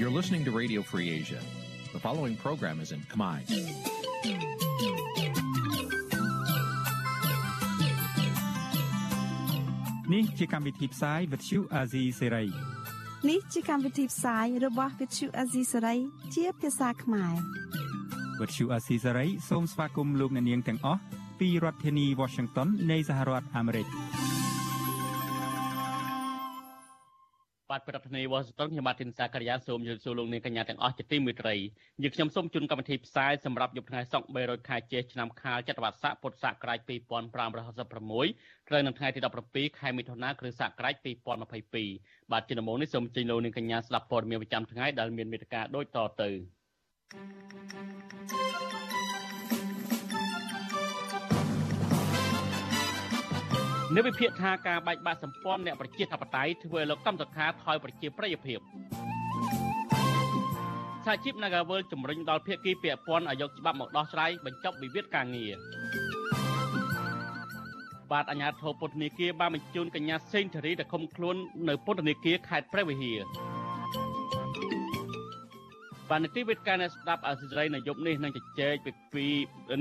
You're listening to Radio Free Asia. The following program is in Khmer. នេះជាកម្មវិធីផ្សាយ Vuthu Azizi Serai នេះជាកម្មវិធីផ្សាយរបស់ Vuthu Azizi Serai ជាភាសាខ្មែរ Vuthu Azizi Serai សូមស្វាគមន៍លោកអ្នកនាងទាំងអស់ពីរដ្ឋធានី Washington នៃសហរដ្ឋអាមេរិក បាទប្រធានាធិបតីវ៉ាស៊ីនតោនខ្ញុំបាទធីនសាករិយាសូមជម្រាបសួរលោកនាងកញ្ញាទាំងអស់ជាទីមេត្រីយើងខ្ញុំសូមជូនកម្មវិធីផ្សាយសម្រាប់យប់ថ្ងៃសុក្រ300ខែចេឆ្នាំខាលចត្វាស័កពុទ្ធសករាជ2566ត្រូវនៅថ្ងៃទី17ខែមិថុនាគ្រិស្តសករាជ2022បាទជាដំបូងនេះសូមជម្រាបលោកនាងកញ្ញាស្ដាប់ព័ត៌មានប្រចាំថ្ងៃដែលមានមេត្តាដូចតទៅ នៅវិភាគថាការបែកបាក់សម្ព័ន្ធអ្នកប្រជាធិបតេយ្យធ្វើឲ្យលោកកម្មសខាថយប្រជាប្រិយភាពសហជីព Nagawal ជំរុញដល់ភាគីពាក់ព័ន្ធឲ្យយកច្បាប់មកដោះស្រាយបញ្ចប់វិវាទការងារបាទអាជ្ញាធរពន្ធនាគារបានបញ្ជូនកញ្ញាសេងធារីទៅឃុំខ្លួននៅពន្ធនាគារខេត្តព្រះវិហារ បាននីតិវិទ្យាអ្នកស្ដាប់អសិរ័យនៅយប់នេះនឹងជជែកពី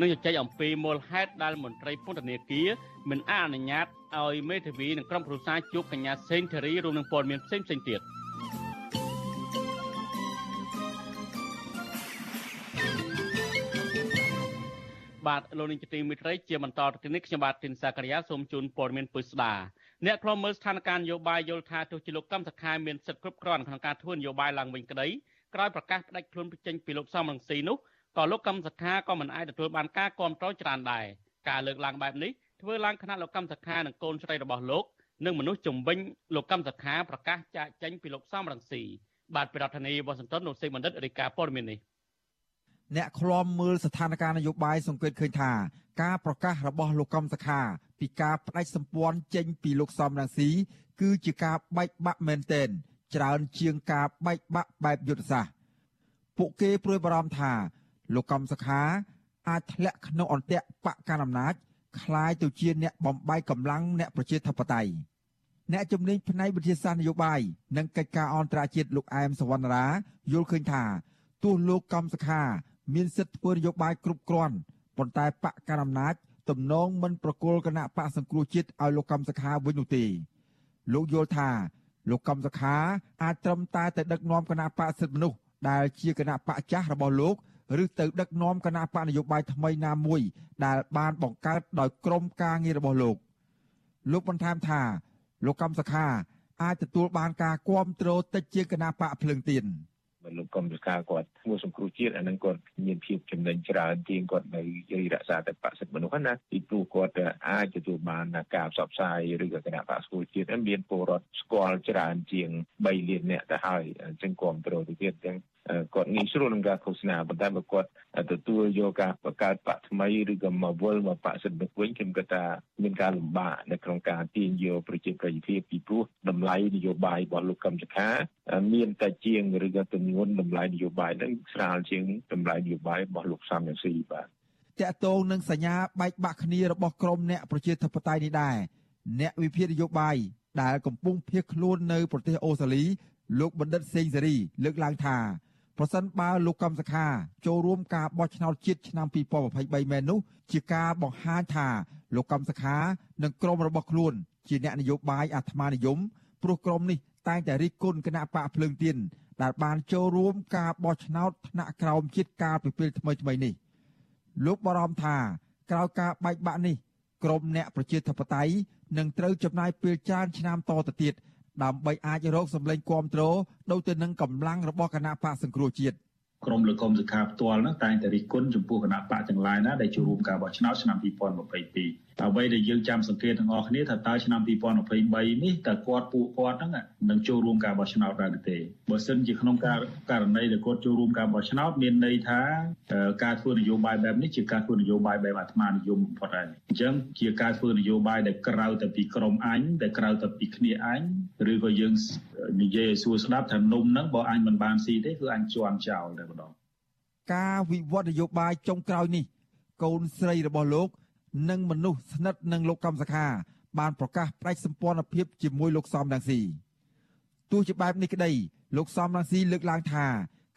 នឹងជជែកអំពីមូលហេតុដែលមន្ត្រីពន្ធនាគារមិនអនុញ្ញាតឲ្យមេធាវីនិងក្រុមគ្រួសារជួបកញ្ញាសេងធារីរួមនឹងព័ត៌មានផ្សេងផ្សេងទៀតបាទលោកនាងជាទីមេត្រីជាបន្តទៅនេះខ្ញុំបាទទីនសាករិយាសូមជូនព័ត៌មានពុស្ដាអ្នកខ្លំមើលស្ថានភាពនយោបាយយល់ថាទោះជាលោកកម្មសខាមានសិទ្ធិគ្រប់គ្រាន់ក្នុងការធ្វើនយោបាយឡើងវិញក្តី ក្រោយប្រកាសផ្ដាច់ខ្លួនចេញពីលោកសំរងស៊ីនោះក៏លោកកម្មសខាក៏មិនអាចទទួលបានការគាំទ្រច្រើនដែរការលើកឡើងបែបនេះធ្វើឡើងខណៈលោកកម្មសខានិងកូនស្រីរបស់លោកនិងមនុស្សជំវិញលោកកម្មសខាប្រកាសចាកចេញពីលោកសំរងស៊ីបាទប្រធានាធិបតីវ៉ាស៊ីនតោនលោកសេបណ្ឌិតរាយការណ៍ព័ត៌មាននេះអ្នកឃ្លាំមើលស្ថានភាពនយោបាយសង្កេតឃើញថាការប្រកាសរបស់លោកកំសខាពីការបដិសម្ព័ន្ធចេញពីលោកសំរងស៊ីគឺជាការបែកបាក់មែនទែន ច្រើនជាងការបែកបាក់បែបយុទ្ធសាស្ត្រពួកគេព្រួយបារម្ភថាលោកកំសខាអាចធ្លាក់ក្នុងអន្ទាក់បកកណ្ដាលអំណាចคล้ายទៅជាអ្នកបំបាយកម្លាំងអ្នកប្រជាធិបតេយ្យអ្នកជំនាញផ្នែកវិទ្យាសាស្ត្រនយោបាយនិងកិច្ចការអន្តរជាតិលោកអែមសវណ្ណរាយល់ឃើញថាទោះលោកកំសខាមានសិទ្ធិធ្វើនយោបាយគ្រប់គ្រាន់ប៉ុន្តែបកកណ្ដាលអំណាចទំនងមិនប្រគល់គណៈបកសង្គ្រោះជាតិឲ្យលោកកំសខាវិញនោះទេលោកយល់ថា លោកកំសខាអាចត្រឹមតែទៅដឹកនាំគណៈបកសិទ្ធិមនុស្សដែលជាគណៈបកចាស់របស់លោកឬទៅដឹកនាំគណៈបកនយោបាយថ្មីណាមួយ ដែលបានបង្កើតដោយក្រុមការងាររបស់លោក លោកបន្ថែមថា លោកកំសខាអាចទទួលបានការគ្រប់គ្រងតិចជាងគណៈបកភ្លើងទៀនបើ លោកកំសខាគាត់ធ្វើសង្គ្រោះជាតិអានឹងគាត់មានភាពចំណេញច្រើនជាងគាត់នៅយរក្សាតែបសិទ្ធិមនុស្សណាពីព្រោះគាត់អាចទទួលបានការផ្សព្វផ្សាយឬក៏គណៈបកសង្គ្រោះជាតិមានពលរដ្ឋស្គាល់ច្រើនជាង3លានអ្នកទៅហើយអញ្ចឹងគ្រប់គ្រងទៅទៀតអញ្ចឹងគាត់ងាយស្រួលក្នុងការឃោសនាប៉ុន្តែបើគាត់ទទួលយកការបង្កើតបកថ្មីឬក៏មកវល់មកបកសិទ្ធិវិញខ្ញុំគិតថាមានការលំបាកនៅក្នុងការទាញយកប្រជាប្រិយភាពពីព្រោះតម្លៃនយោបាយរបស់លោកកឹមសុខា មានតែជាងឬក៏ទម្ងន់តម្លៃនយោបាយនឹងស្រាលជាងតម្លៃនយោបាយរបស់លោកសំរងស៊ីបាទតកតងនឹងសញ្ញាបែកបាក់គ្នារបស់ក្រមអ្នកប្រជាធិបតេយ្យនេះដែរអ្នកវិភាគនយោបាយដែលកំពុងភៀសខ្លួននៅប្រទេសអូស្ត្រាលីលោកបណ្ឌិតសេងសេរីលើកឡើងថា ប្រសិនបើលោកកំសខាចូលរួមការបោះឆ្នោតជាតិឆ្នាំ2023មែននោះជាការបង្ហាញថាលោកកំសខានិងក្រុមរបស់ខ្លួនជាអ្នកនយោបាយអាត្មានិយមព្រោះក្រុមនេះតែងតែរិះគន់គណៈបកភ្លើងទៀនដែលបានចូលរួមការបោះឆ្នោតថ្នាក់ក្រោមជាតិកាលពីពេលថ្មីថ្មីនេះលោកបារម្ភថាក្រោយការបែកបាក់នេះក្រុមអ្នកប្រជាធិបតេយ្យនឹងត្រូវចំណាយពេលច្រើនឆ្នាំតទៅទៀតដើ ម្បីអាចរកសម្លេងគាំទ្រដូចទៅនឹងកម្លាំងរបស់គណៈបកសង្គ្រោះជាតិក្រមលោកកុំសុខាផ្ទាល់ហ្នឹងតែងតែរិះគន់ចំពោះគណៈបកទាំងឡាយណាដែលចូលរួមការបោះឆ្នោតឆ្នាំ2022 អ្វីដែលយើងចាំសង្កេតទាំងអស់គ្នាថាតើឆ្នាំ2023នេះតើគាត់ពួកគាត់ហ្នឹងនឹងចូលរួមការបោះឆ្នោតដែរទេបើសិនជាក្នុងការករណីដែលគាត់ចូលរួមការបោះឆ្នោតមានន័យថាការធ្វើនយោបាយបែបនេះជាការធ្វើនយោបាយបែបអាត្មានិយមបំផុតហើយអញ្ចឹងជាការធ្វើនយោបាយដែលក្រៅតែពីក្រមអញដែលក្រៅតែពីគ្នាអញឬក៏យើងនិយាយឲ្យសួរស្ដាប់ថានំហ្នឹងបើអញមិនបានស៊ីទេគឺអញជន់ចោលតែម្ដងការវិវត្តនយោបាយចុងក្រោយនេះកូនស្រីរបស់លោក និងមនុស្សស្និទ្ធនឹងលោកកំសខាបានប្រកាសផ្ដាច់សម្ព័ន្ធភាពជាមួយលោកសំរងស៊ីទោះជាបែបនេះក្តីលោកសំរងស៊ីលើកឡើងថា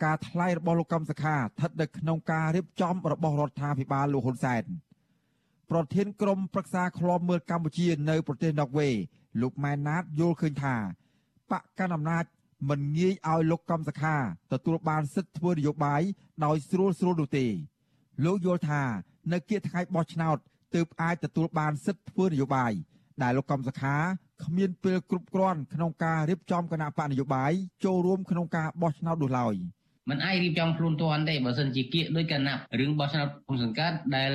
ការថ្លែងរបស់លោកកំសខាស្ថិតនៅក្នុងការរៀបចំរបស់រដ្ឋាភិបាលលោកហ៊ុនសែនប្រធានក្រុមប្រឹក្សាឃ្លាំមើលកម្ពុជានៅប្រទេសណ័រវេលោកម៉ែនណាតយល់ឃើញថាបកកណ្ដាលអំណាចមិនងាយឲ្យលោកកំសខាទទួលបានសិទ្ធិធ្វើនយោបាយដោយស្រួលស្រួលនោះទេលោកយល់ថានៅគៀកថ្ងៃបោះឆ្នោត ទើបអាចទទួលបានសិទ្ធិធ្វើនយោបាយដែលលោកកំសខាគ្មានពេលគ្រប់គ្រាន់ក្នុងការរៀបចំគណៈបកនយោបាយចូលរួមក្នុងការបោះឆ្នោតនោះឡើយ។ มันអាចរៀបចំខ្លួនទាន់ទេបើសិនជាគៀកដោយគណៈរឿងបោះឆ្នោតគុំសង្កាត់ដែល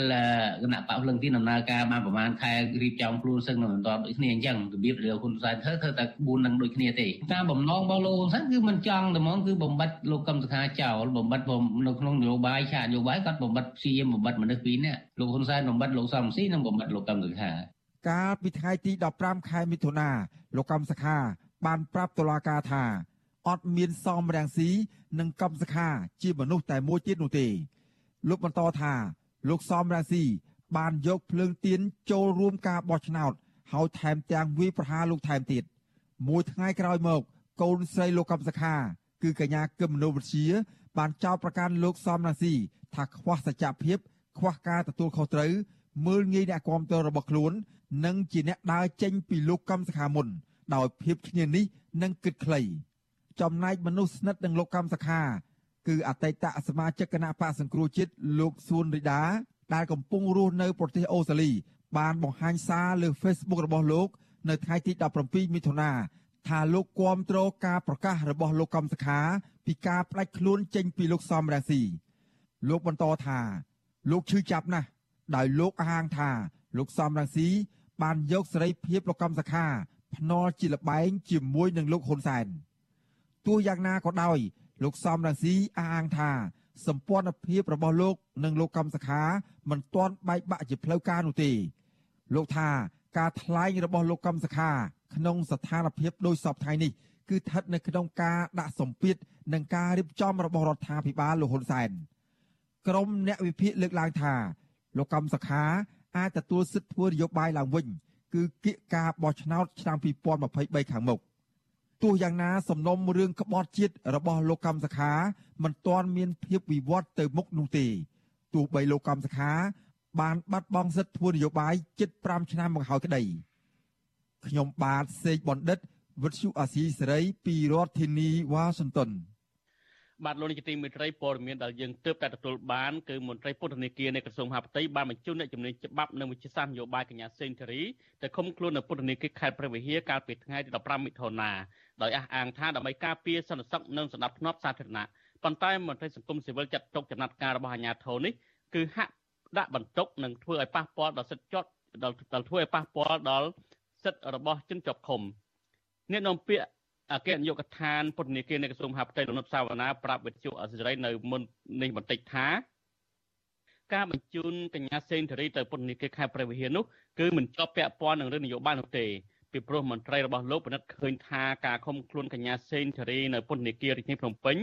គណៈបកភ្លឹងទីដំណើរការបានប្រហែលខែរៀបចំខ្លួនសឹងនៅមិនទាន់ដូចគ្នាអញ្ចឹងរបៀបរឿងហ៊ុនសែនធ្វើធ្វើតែ4នឹងដូចគ្នាទេតាមបំណងរបស់លោកហ៊ុនសែនគឺមិនចង់តែហ្មងគឺបំបត្តិលោកកឹមសុខាចោលបំបត្តិនៅក្នុងនយោបាយឆាកនយោបាយគាត់បំបត្តិព្យាយាមបំបត្តិមនុស្សពីរនាក់លោកហ៊ុនសែនបំបត្តិលោកសំស៊ីនិងបំបត្តិលោកកឹមសុខាកាលពីថ្ងៃទី15ខែមិថុនាលោកកឹមសុខាបានប្រាប់តុលាការថា អត់មានសមរាំងស៊ីនិងកំសខាជាមនុស្សតែមួយទៀតនោះទេ លោកបន្តថាលោកសមរាំងស៊ីបានយកភ្លើងទៀនចូលរួមការបោះឆ្នោតហើយថែមទាំងវាយប្រហារលោកថែមទៀតមួយថ្ងៃក្រោយមក កូនស្រីលោកកំសខា គឺកញ្ញាគឹមមនុវិទ្យាបានចោទប្រកាន់លោកសំរាស៊ីថាខ្វះសច្ចភាព ខ្វះការទទួលខុសត្រូវមើលងាយអ្នកគ្រប់គ្រងរបស់ខ្លួន និងជាអ្នកដើរចេញពីលោកកំសខាមុនដោយភាពឈ្នានេះនិងគិតខ្លី ចំណែកមនុស្សស្និទ្ធនឹងលោកកម្មសខា គឺអតីតសមាជិកគណៈបកសង្គ្រោះជាតិលោកសួនរីដាដែលកំពុងរស់នៅប្រទេសអូស្ត្រាលី បានបង្ហាញសារលើ Facebook របស់លោក នៅថ្ងៃទី17មិថុនាថាលោកគាំទ្រការប្រកាសរបស់លោកកំសខា ពីការផ្ដាច់ខ្លួនចេញពីលោកសំរាស៊ីលោកបន្តថា លោកឈឺចាប់ណាស់ដោយលោកអះអាងថា លោកសំរាស៊ីបានយកសេរីភាពលោកកំសខា ភ្នាល់ជាលបែងជាមួយនឹងលោកហ៊ុនសែន។ ទោះយ៉ាងណាក៏ដោយលោកសំរងស៊ីអះអាងថាសម្ព័ន្ធភាពរបស់លោកនិងលោកកំសខាមិនទាន់បែកបាក់ជាផ្លូវការនោះទេលោកថាការថ្លែងរបស់លោកកំសខាក្នុងស្ថានភាពដូចសពថ្ងៃនេះគឺស្ថិតនៅក្នុងការដាក់សម្ពាធនិងការរៀបចំរបស់រដ្ឋាភិបាលលោកហ៊ុនសែនក្រមអ្នកវិភាគលើកឡើងថាលោកកំសខាអាចទទួលសិទ្ធិធ្វើនយោបាយឡើងវិញ គឺគៀកការបោះឆ្នោតឆ្នាំ2023ខាងមុខ ទោះយ៉ាងណាសំណុំរឿងក្បត់ជាតិរបស់លោកកម្មសខាមិនទាន់មានភាពវិវត្តទៅមុខនោះទេទោះបីលោកកម្មសខា បានបាត់បង់សិទ្ធិធ្វើនយោបាយជិត5ឆ្នាំមកហើយក្តីខ្ញុំបាទសេកបណ្ឌិតវិទ្យុអាស៊ីសេរីពីរដ្ឋធានីវ៉ាស៊ីនតោនបាទលោកនាយកទីមេត្រីព័ត៌មានដែលយើងទើបតែទទួលបានគឺមន្ត្រីពុទ្ធនេគានៃក្រសួងមហាផ្ទៃបានបញ្ជូនអ្នកជំនាញច្បាប់និងវិទ្យាសាស្ត្រនយោបាយកញ្ញាសេនធារីទៅឃុំខ្លួននៅពុទ្ធនេគាខេត្តព្រះវិហារកាលពីថ្ងៃទី15មិថុនា ដោយអះអាងថាដើម្បីការពារសន្តិសុខនិងសណ្ដាប់ធ្នាប់សាធារណៈប៉ុន្តែមន្ត្រីសង្គមស៊ីវិលចាត់ទុកចំណាត់ការរបស់អាជ្ញាធរនេះគឺហាក់ដាក់បន្ទុកនិងធ្វើឲ្យប៉ះពាល់ដល់សិទ្ធិជាប់ដល់ធ្វើឲ្យប៉ះពាល់ដល់សិទ្ធិរបស់ជនជាប់ឃុំអ្នកនាំពាក្យអគ្គនាយកដ្ឋានពុទ្ធនេគានៃក្រសួងមហាផ្ទៃលោកនុតសាវណ្ណាប្រាប់វិទ្យុអសិរ័យនៅមុននេះបន្តិចថាការបញ្ជូនកញ្ញាសេនធារីទៅពុទ្ធនេគាខេត្តព្រះវិហារនោះគឺមិនជាប់ពាក់ព័ន្ធនឹងរឿងនយោបាយនោះទេ ពីព្រោះមន្ត្រីរបស់លោកពិនិត្យឃើញថាការឃុំខ្លួនកញ្ញាសេងធារីនៅពន្ធនាគាររាជធានីភ្នំពេញ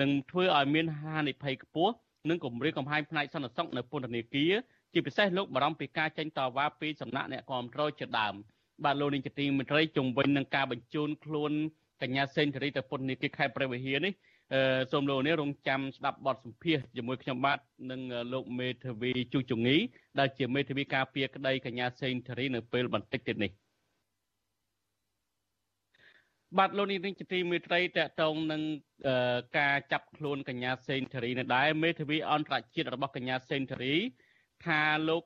នឹងធ្វើឲ្យមានហានិភ័យខ្ពស់និងគម្រាមកំហែងផ្នែកសន្តិសុខនៅពន្ធនាគារជាពិសេសលោកបារម្ភពីការចេញតវ៉ាពីសំណាក់អ្នកគ្រប់គ្រងជាដើមបាទលោកនាយកទីមន្ត្រីជំវិញនឹងការបញ្ជូនខ្លួនកញ្ញាសេងធារីទៅពន្ធនាគារខេត្តព្រះវិហារនេះអឺសូមលោកនេះរងចាំស្ដាប់បទសម្ភាសជាមួយខ្ញុំបាទនិងលោកមេធាវីជូជងីដែលជាមេធាវីការពារក្តីកញ្ញាសេងធារីនៅពេលបន្តិចទៀតនេះ បាទលោកនេះនឹងជាទីមេត្រីតកតងនឹងការចាប់ខ្លួនកញ្ញាសេនធារីនៅដែរមេធាវីអន្តរជាតិរបស់កញ្ញាសេនធារីថាលោក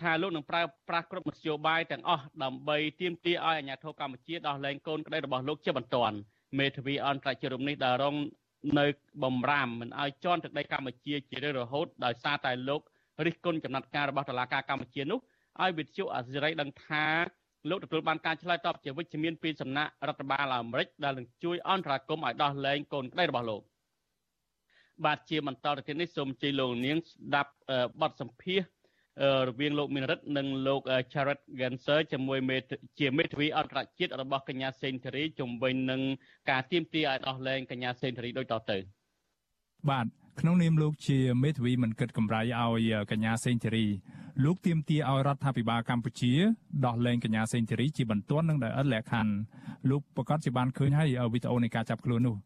ថាលោកនឹងប្រើប្រាស់គ្រប់មធ្យោបាយទាំងអស់ដើម្បីទាមទារឲ្យអាជ្ញាធរកម្ពុជាដោះលែងកូនក្តីរបស់លោកជាបន្ទាន់មេធាវីអន្តរជាតិរំនេះដែលរងនៅបំរាមមិនឲ្យជន់ទឹកដីកម្ពុជាជារឿយរហូតដោយសារតែលោករិះគន់ចំណាត់ការរបស់តុលាការកម្ពុជានោះឲ្យវិទ្យុអាស៊ីសេរីដឹងថា លោកទទួលបានការឆ្លើយតបជាវិជ្ជមានពីសំណាក់រដ្ឋបាលអាមេរិកដែលនឹងជួយអន្តរាគមន៍ឲ្យដោះលែងកូនក្តីរបស់លោកបាទជាបន្តទៅទៀតនេះសូមជ័យលោកនាងស្ដាប់បទសម្ភាសរវាងលោកមានរិទ្ធនិងលោក Jared Ganser ជាមួយមេជាមេធាវីអន្តរជាតិរបស់កញ្ញាសេនធារីជំវិញនឹងការទៀមទាឲ្យដោះលែងកញ្ញាសេនធារីដូចតទៅបាទ ក្នុងនាមលោកជាមេធាវីមិនគិតកម្រៃឲ្យកញ្ញាសេងធីរីលោកទាមទារឲ្យរដ្ឋាភិបាលកម្ពុជាដោះលែងកញ្ញាសេងធីរីជាបន្ទាន់និងដោយឥតលក្ខខណ្ឌលោកប្រកាសជាបានឃើញហើយវីដេអូនៃការចាប់ខ្លួននោះ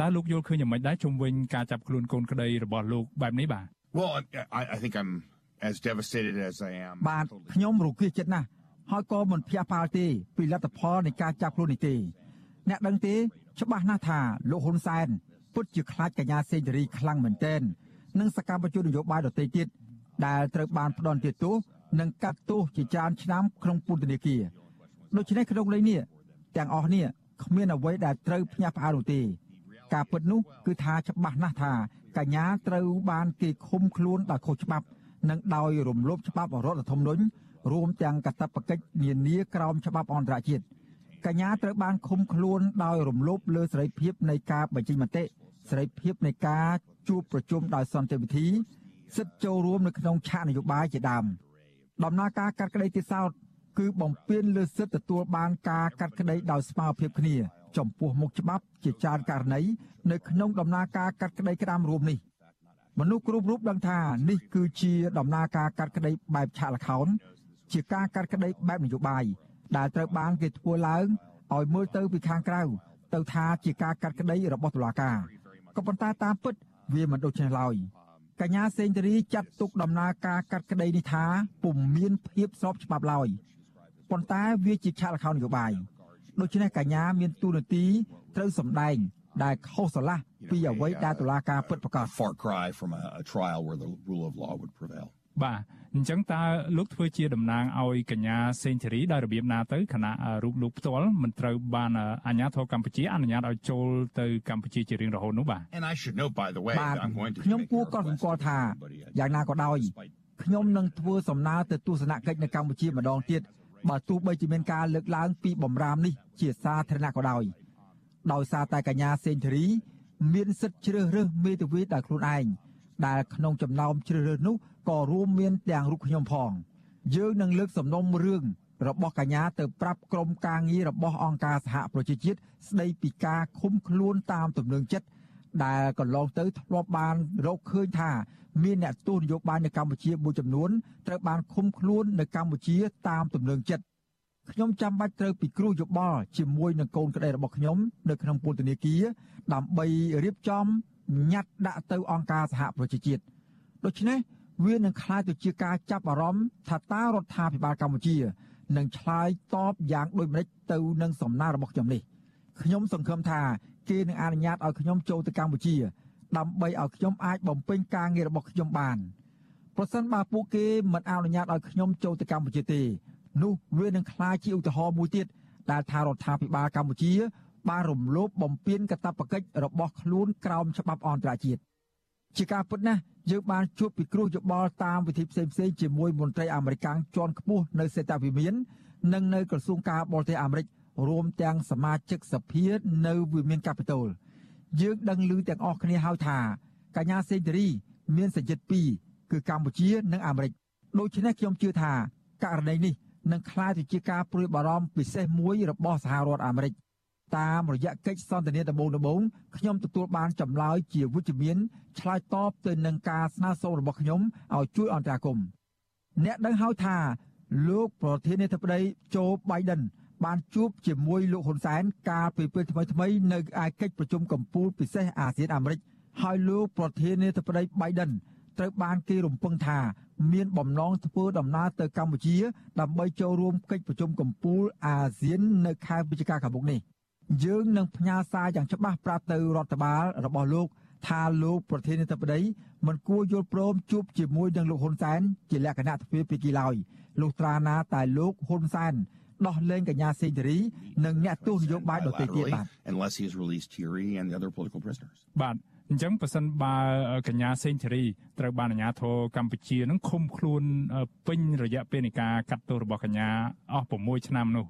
តើលោកយល់ឃើញយ៉ាងម៉េចដែរជុំវិញការចាប់ខ្លួនកូនក្តីរបស់លោកបែបនេះបាទ Well, I, I think I'm as devastated as I am. បាទខ្ញុំរគាចិត្តណាស់ហើយក៏មិនភ្ញាក់ផ្អើលទេពីលទ្ធផលនៃការចាប់ខ្លួននេះទេ អ្នកដឹងទេច្បាស់ណាស់ថាលោកហ៊ុនសែន ពិតជាខ្លាចកញ្ញាសេងធារីខ្លាំងមែនទែននិងសកម្មជននយោបាយដទៃទៀតដែលត្រូវបានផ្ដន់ទោសនិងកាត់ទោសជាច្រើនឆ្នាំក្នុងពន្ធនាគារដូច្នេះក្នុងលេខនេះទាំងអស់នេះគ្មានអ្វីដែលត្រូវភ្ញាក់ផ្អើលនោះទេ ការពិតនោះគឺថាច្បាស់ណាស់ថាកញ្ញាត្រូវបានគេឃុំខ្លួនដោយខុសច្បាប់និងដោយរំលោភច្បាប់រដ្ឋធម្មនុញ្ញរួមទាំងកាតព្វកិច្ចនានាក្រោមច្បាប់អន្តរជាតិកញ្ញាត្រូវបានឃុំខ្លួនដោយរំលោភលើសេរីភាពនៃការបញ្ចេញមតិ សេរីភាពនៃការជួបប្រជុំដោយសន្តិវិធីសិទ្ធិចូលរួមនៅក្នុងឆាកនយោបាយជាដើមដំណើរការកាត់ក្តីទីសោតគឺបំពេញលើសិទ្ធិទទួលបានការកាត់ក្តីដោយស្មារតីគ្នា ចំពោះមុខច្បាប់ជាច្រើនករណីនៅក្នុងដំណើរការកាត់ក្តីក្តាមរួមនេះមនុស្សគ្រប់រូបដឹងថានេះគឺជាដំណើរការកាត់ក្តីបែបឆាកលខោនជាការកាត់ក្តីបែបនយោបាយដែលត្រូវបានគេធ្វើឡើងឲ្យមើលទៅពីខាងក្រៅទៅថាជាការកាត់ក្តីរបស់តុលាការ ក៏ប៉ុន្តែតាមពិតវាមិនដូច្នេះឡើយកញ្ញាសេងធារីចាត់ទុកដំណើរការកាត់ក្តីនេះថាពុំមានភាពស្របច្បាប់ឡើយប៉ុន្តែវាជាឆាកលខោននយោបាយដូច្នេះកញ្ញាមានទូនាទីត្រូវសម្ដែងដែលខុសស្រឡះពីអ្វីដែលតុលាការពិតប្រាកដ Far cry from a, a trial where the rule of law would prevail. បាទអញ្ចឹងតើលោកធ្វើជាតំណាងឲ្យកញ្ញាសេងធីរីដោយរបៀបណាទៅគណៈរូបលោកផ្ទាល់មិនត្រូវបានអាជ្ញាធរកម្ពុជាអនុញ្ញាតឲ្យចូលទៅកម្ពុជាជារៀងរហូតនោះបាទ And I should note, by the way, បាទ that I'm going to. ខ្ញុំ make គួរ no កត់សម្គាល់ថា anybody a- យ៉ាងណាក៏ដោយខ្ញុំនឹងធ្វើសំណើទៅទស្សនកិច្ចនៅកម្ពុជាម្ដងទៀតបើទោះបីជាមានការលើកឡើងពីបំរាមនេះជាសាធារណៈក៏ដោយដោយសារតែកញ្ញាសេងធារី មានសិទ្ធិជ្រើសរើសមេធាវីដោយខ្លួនឯងដែលក្នុងចំណោមជ្រើសរើសនោះ ក៏រួមមានទាំងរូបខ្ញុំផង យើងនឹងលើកសំណុំរឿងរបស់កញ្ញាទៅប្រាប់ក្រុមការងាររបស់អង្គការសហប្រជាជាតិស្ដីពីការឃុំខ្លួនតាមទំនឹងចិត្តដែលកន្លងទៅធ្លាប់បានរកឃើញថាមានអ្នកទស្សនយោបាយនៅកម្ពុជាមួយចំនួនត្រូវបានឃុំខ្លួននៅកម្ពុជាតាមទំនឹងចិត្តខ្ញុំចាំបាច់ត្រូវពិគ្រោះយោបល់ជាមួយនឹងកូនក្តីរបស់ខ្ញុំនៅក្នុងពន្ធនាគារដើម្បីរៀបចំញត្តិដាក់ទៅអង្គការសហប្រជាជាតិដូច្នេះ វានឹងក្លាយទៅជាការចាប់អារម្មណ៍ថាតើរដ្ឋាភិបាលកម្ពុជានឹងឆ្លើយតបយ៉ាងដូចម្តេចទៅនឹងសំណើរបស់ខ្ញុំនេះខ្ញុំសង្ឃឹមថាគេនឹងអនុញ្ញាតឲ្យខ្ញុំចូលទៅកម្ពុជា ដើម្បីឲ្យខ្ញុំអាចបំពេញការងាររបស់ខ្ញុំបានប្រសិនបើពួកគេមិនអនុញ្ញាតឲ្យខ្ញុំចូលទៅកម្ពុជាទេ នោះវានឹងក្លាយជាឧទាហរណ៍មួយទៀតដែលថារដ្ឋាភិបាលកម្ពុជាបានរំលោភបំពានកាតព្វកិច្ចរបស់ខ្លួនក្រោមច្បាប់អន្តរជាតិ ជាការពិតណាស់យើងបានជួបពិគ្រោះយោបល់តាមវិធីផ្សេងៗជាមួយមន្ត្រីអាមេរិកជាន់ខ្ពស់នៅសេតាវិមាននិងនៅក្រសួងការបរទេសអាមេរិករួមទាំងសមាជិកសភានៅវិមានកាពីតូលយើងដឹងឮទាំងអស់គ្នាហើយថាកញ្ញាសេងធារី មានសញ្ជាតិពីរគឺកម្ពុជានិងអាមេរិកដូច្នេះខ្ញុំជឿថាករណីនេះនឹងក្លាយទៅជាការព្រួយបារម្ភពិសេសមួយរបស់សហរដ្ឋអាមេរិក តាមរយៈកិច្ចសន្ទនាដំបូងដំបូងខ្ញុំទទួលបានចម្លើយជាវិជ្ជមានឆ្លើយតបទៅនឹងការស្នើសុំរបស់ខ្ញុំឲ្យជួយអន្តរាគមន៍អ្នកដឹងហើយថាលោកប្រធានាធិបតីโจ Biden បានជួបជាមួយលោកហ៊ុនសែនកាលពីពេលថ្មីៗនៅឯកិច្ចប្រជុំកំពូលពិសេសអាស៊ានអាមេរិកហើយលោកប្រធានាធិបតី Biden ត្រូវបានគេរំពឹងថាមានបំណងធ្វើដំណើរទៅកម្ពុជា ដើម្បីចូលរួមកិច្ចប្រជុំកំពូលអាស៊ាននៅខែវិច្ឆិកាខាងមុខនេះ យើងនឹងផ្ញើសារយ៉ាងច្បាស់ប្រាប់ទៅរដ្ឋបាលរបស់លោកថាលោកប្រធានាធិបតីមិនគួរយល់ព្រមជួបជាមួយនឹងលោកហ៊ុនសែនជាលក្ខណៈទ្វេភាគីឡើយលុះត្រាណាតែលោកហ៊ុនសែនដោះលែងកញ្ញាសេងធារីនិងអ្នកទស្សនយោបាយដទៃទៀតបាទ unless he has released Thierry and the other political prisoners. បាទអញ្ចឹងប៉ះសិនបើកញ្ញាសេងធារីត្រូវបានអាជ្ញាធរកម្ពុជានឹងឃុំខ្លួនពេញរយៈពេលនៃការកាត់ទោសរបស់កញ្ញាអស់6ឆ្នាំនោះ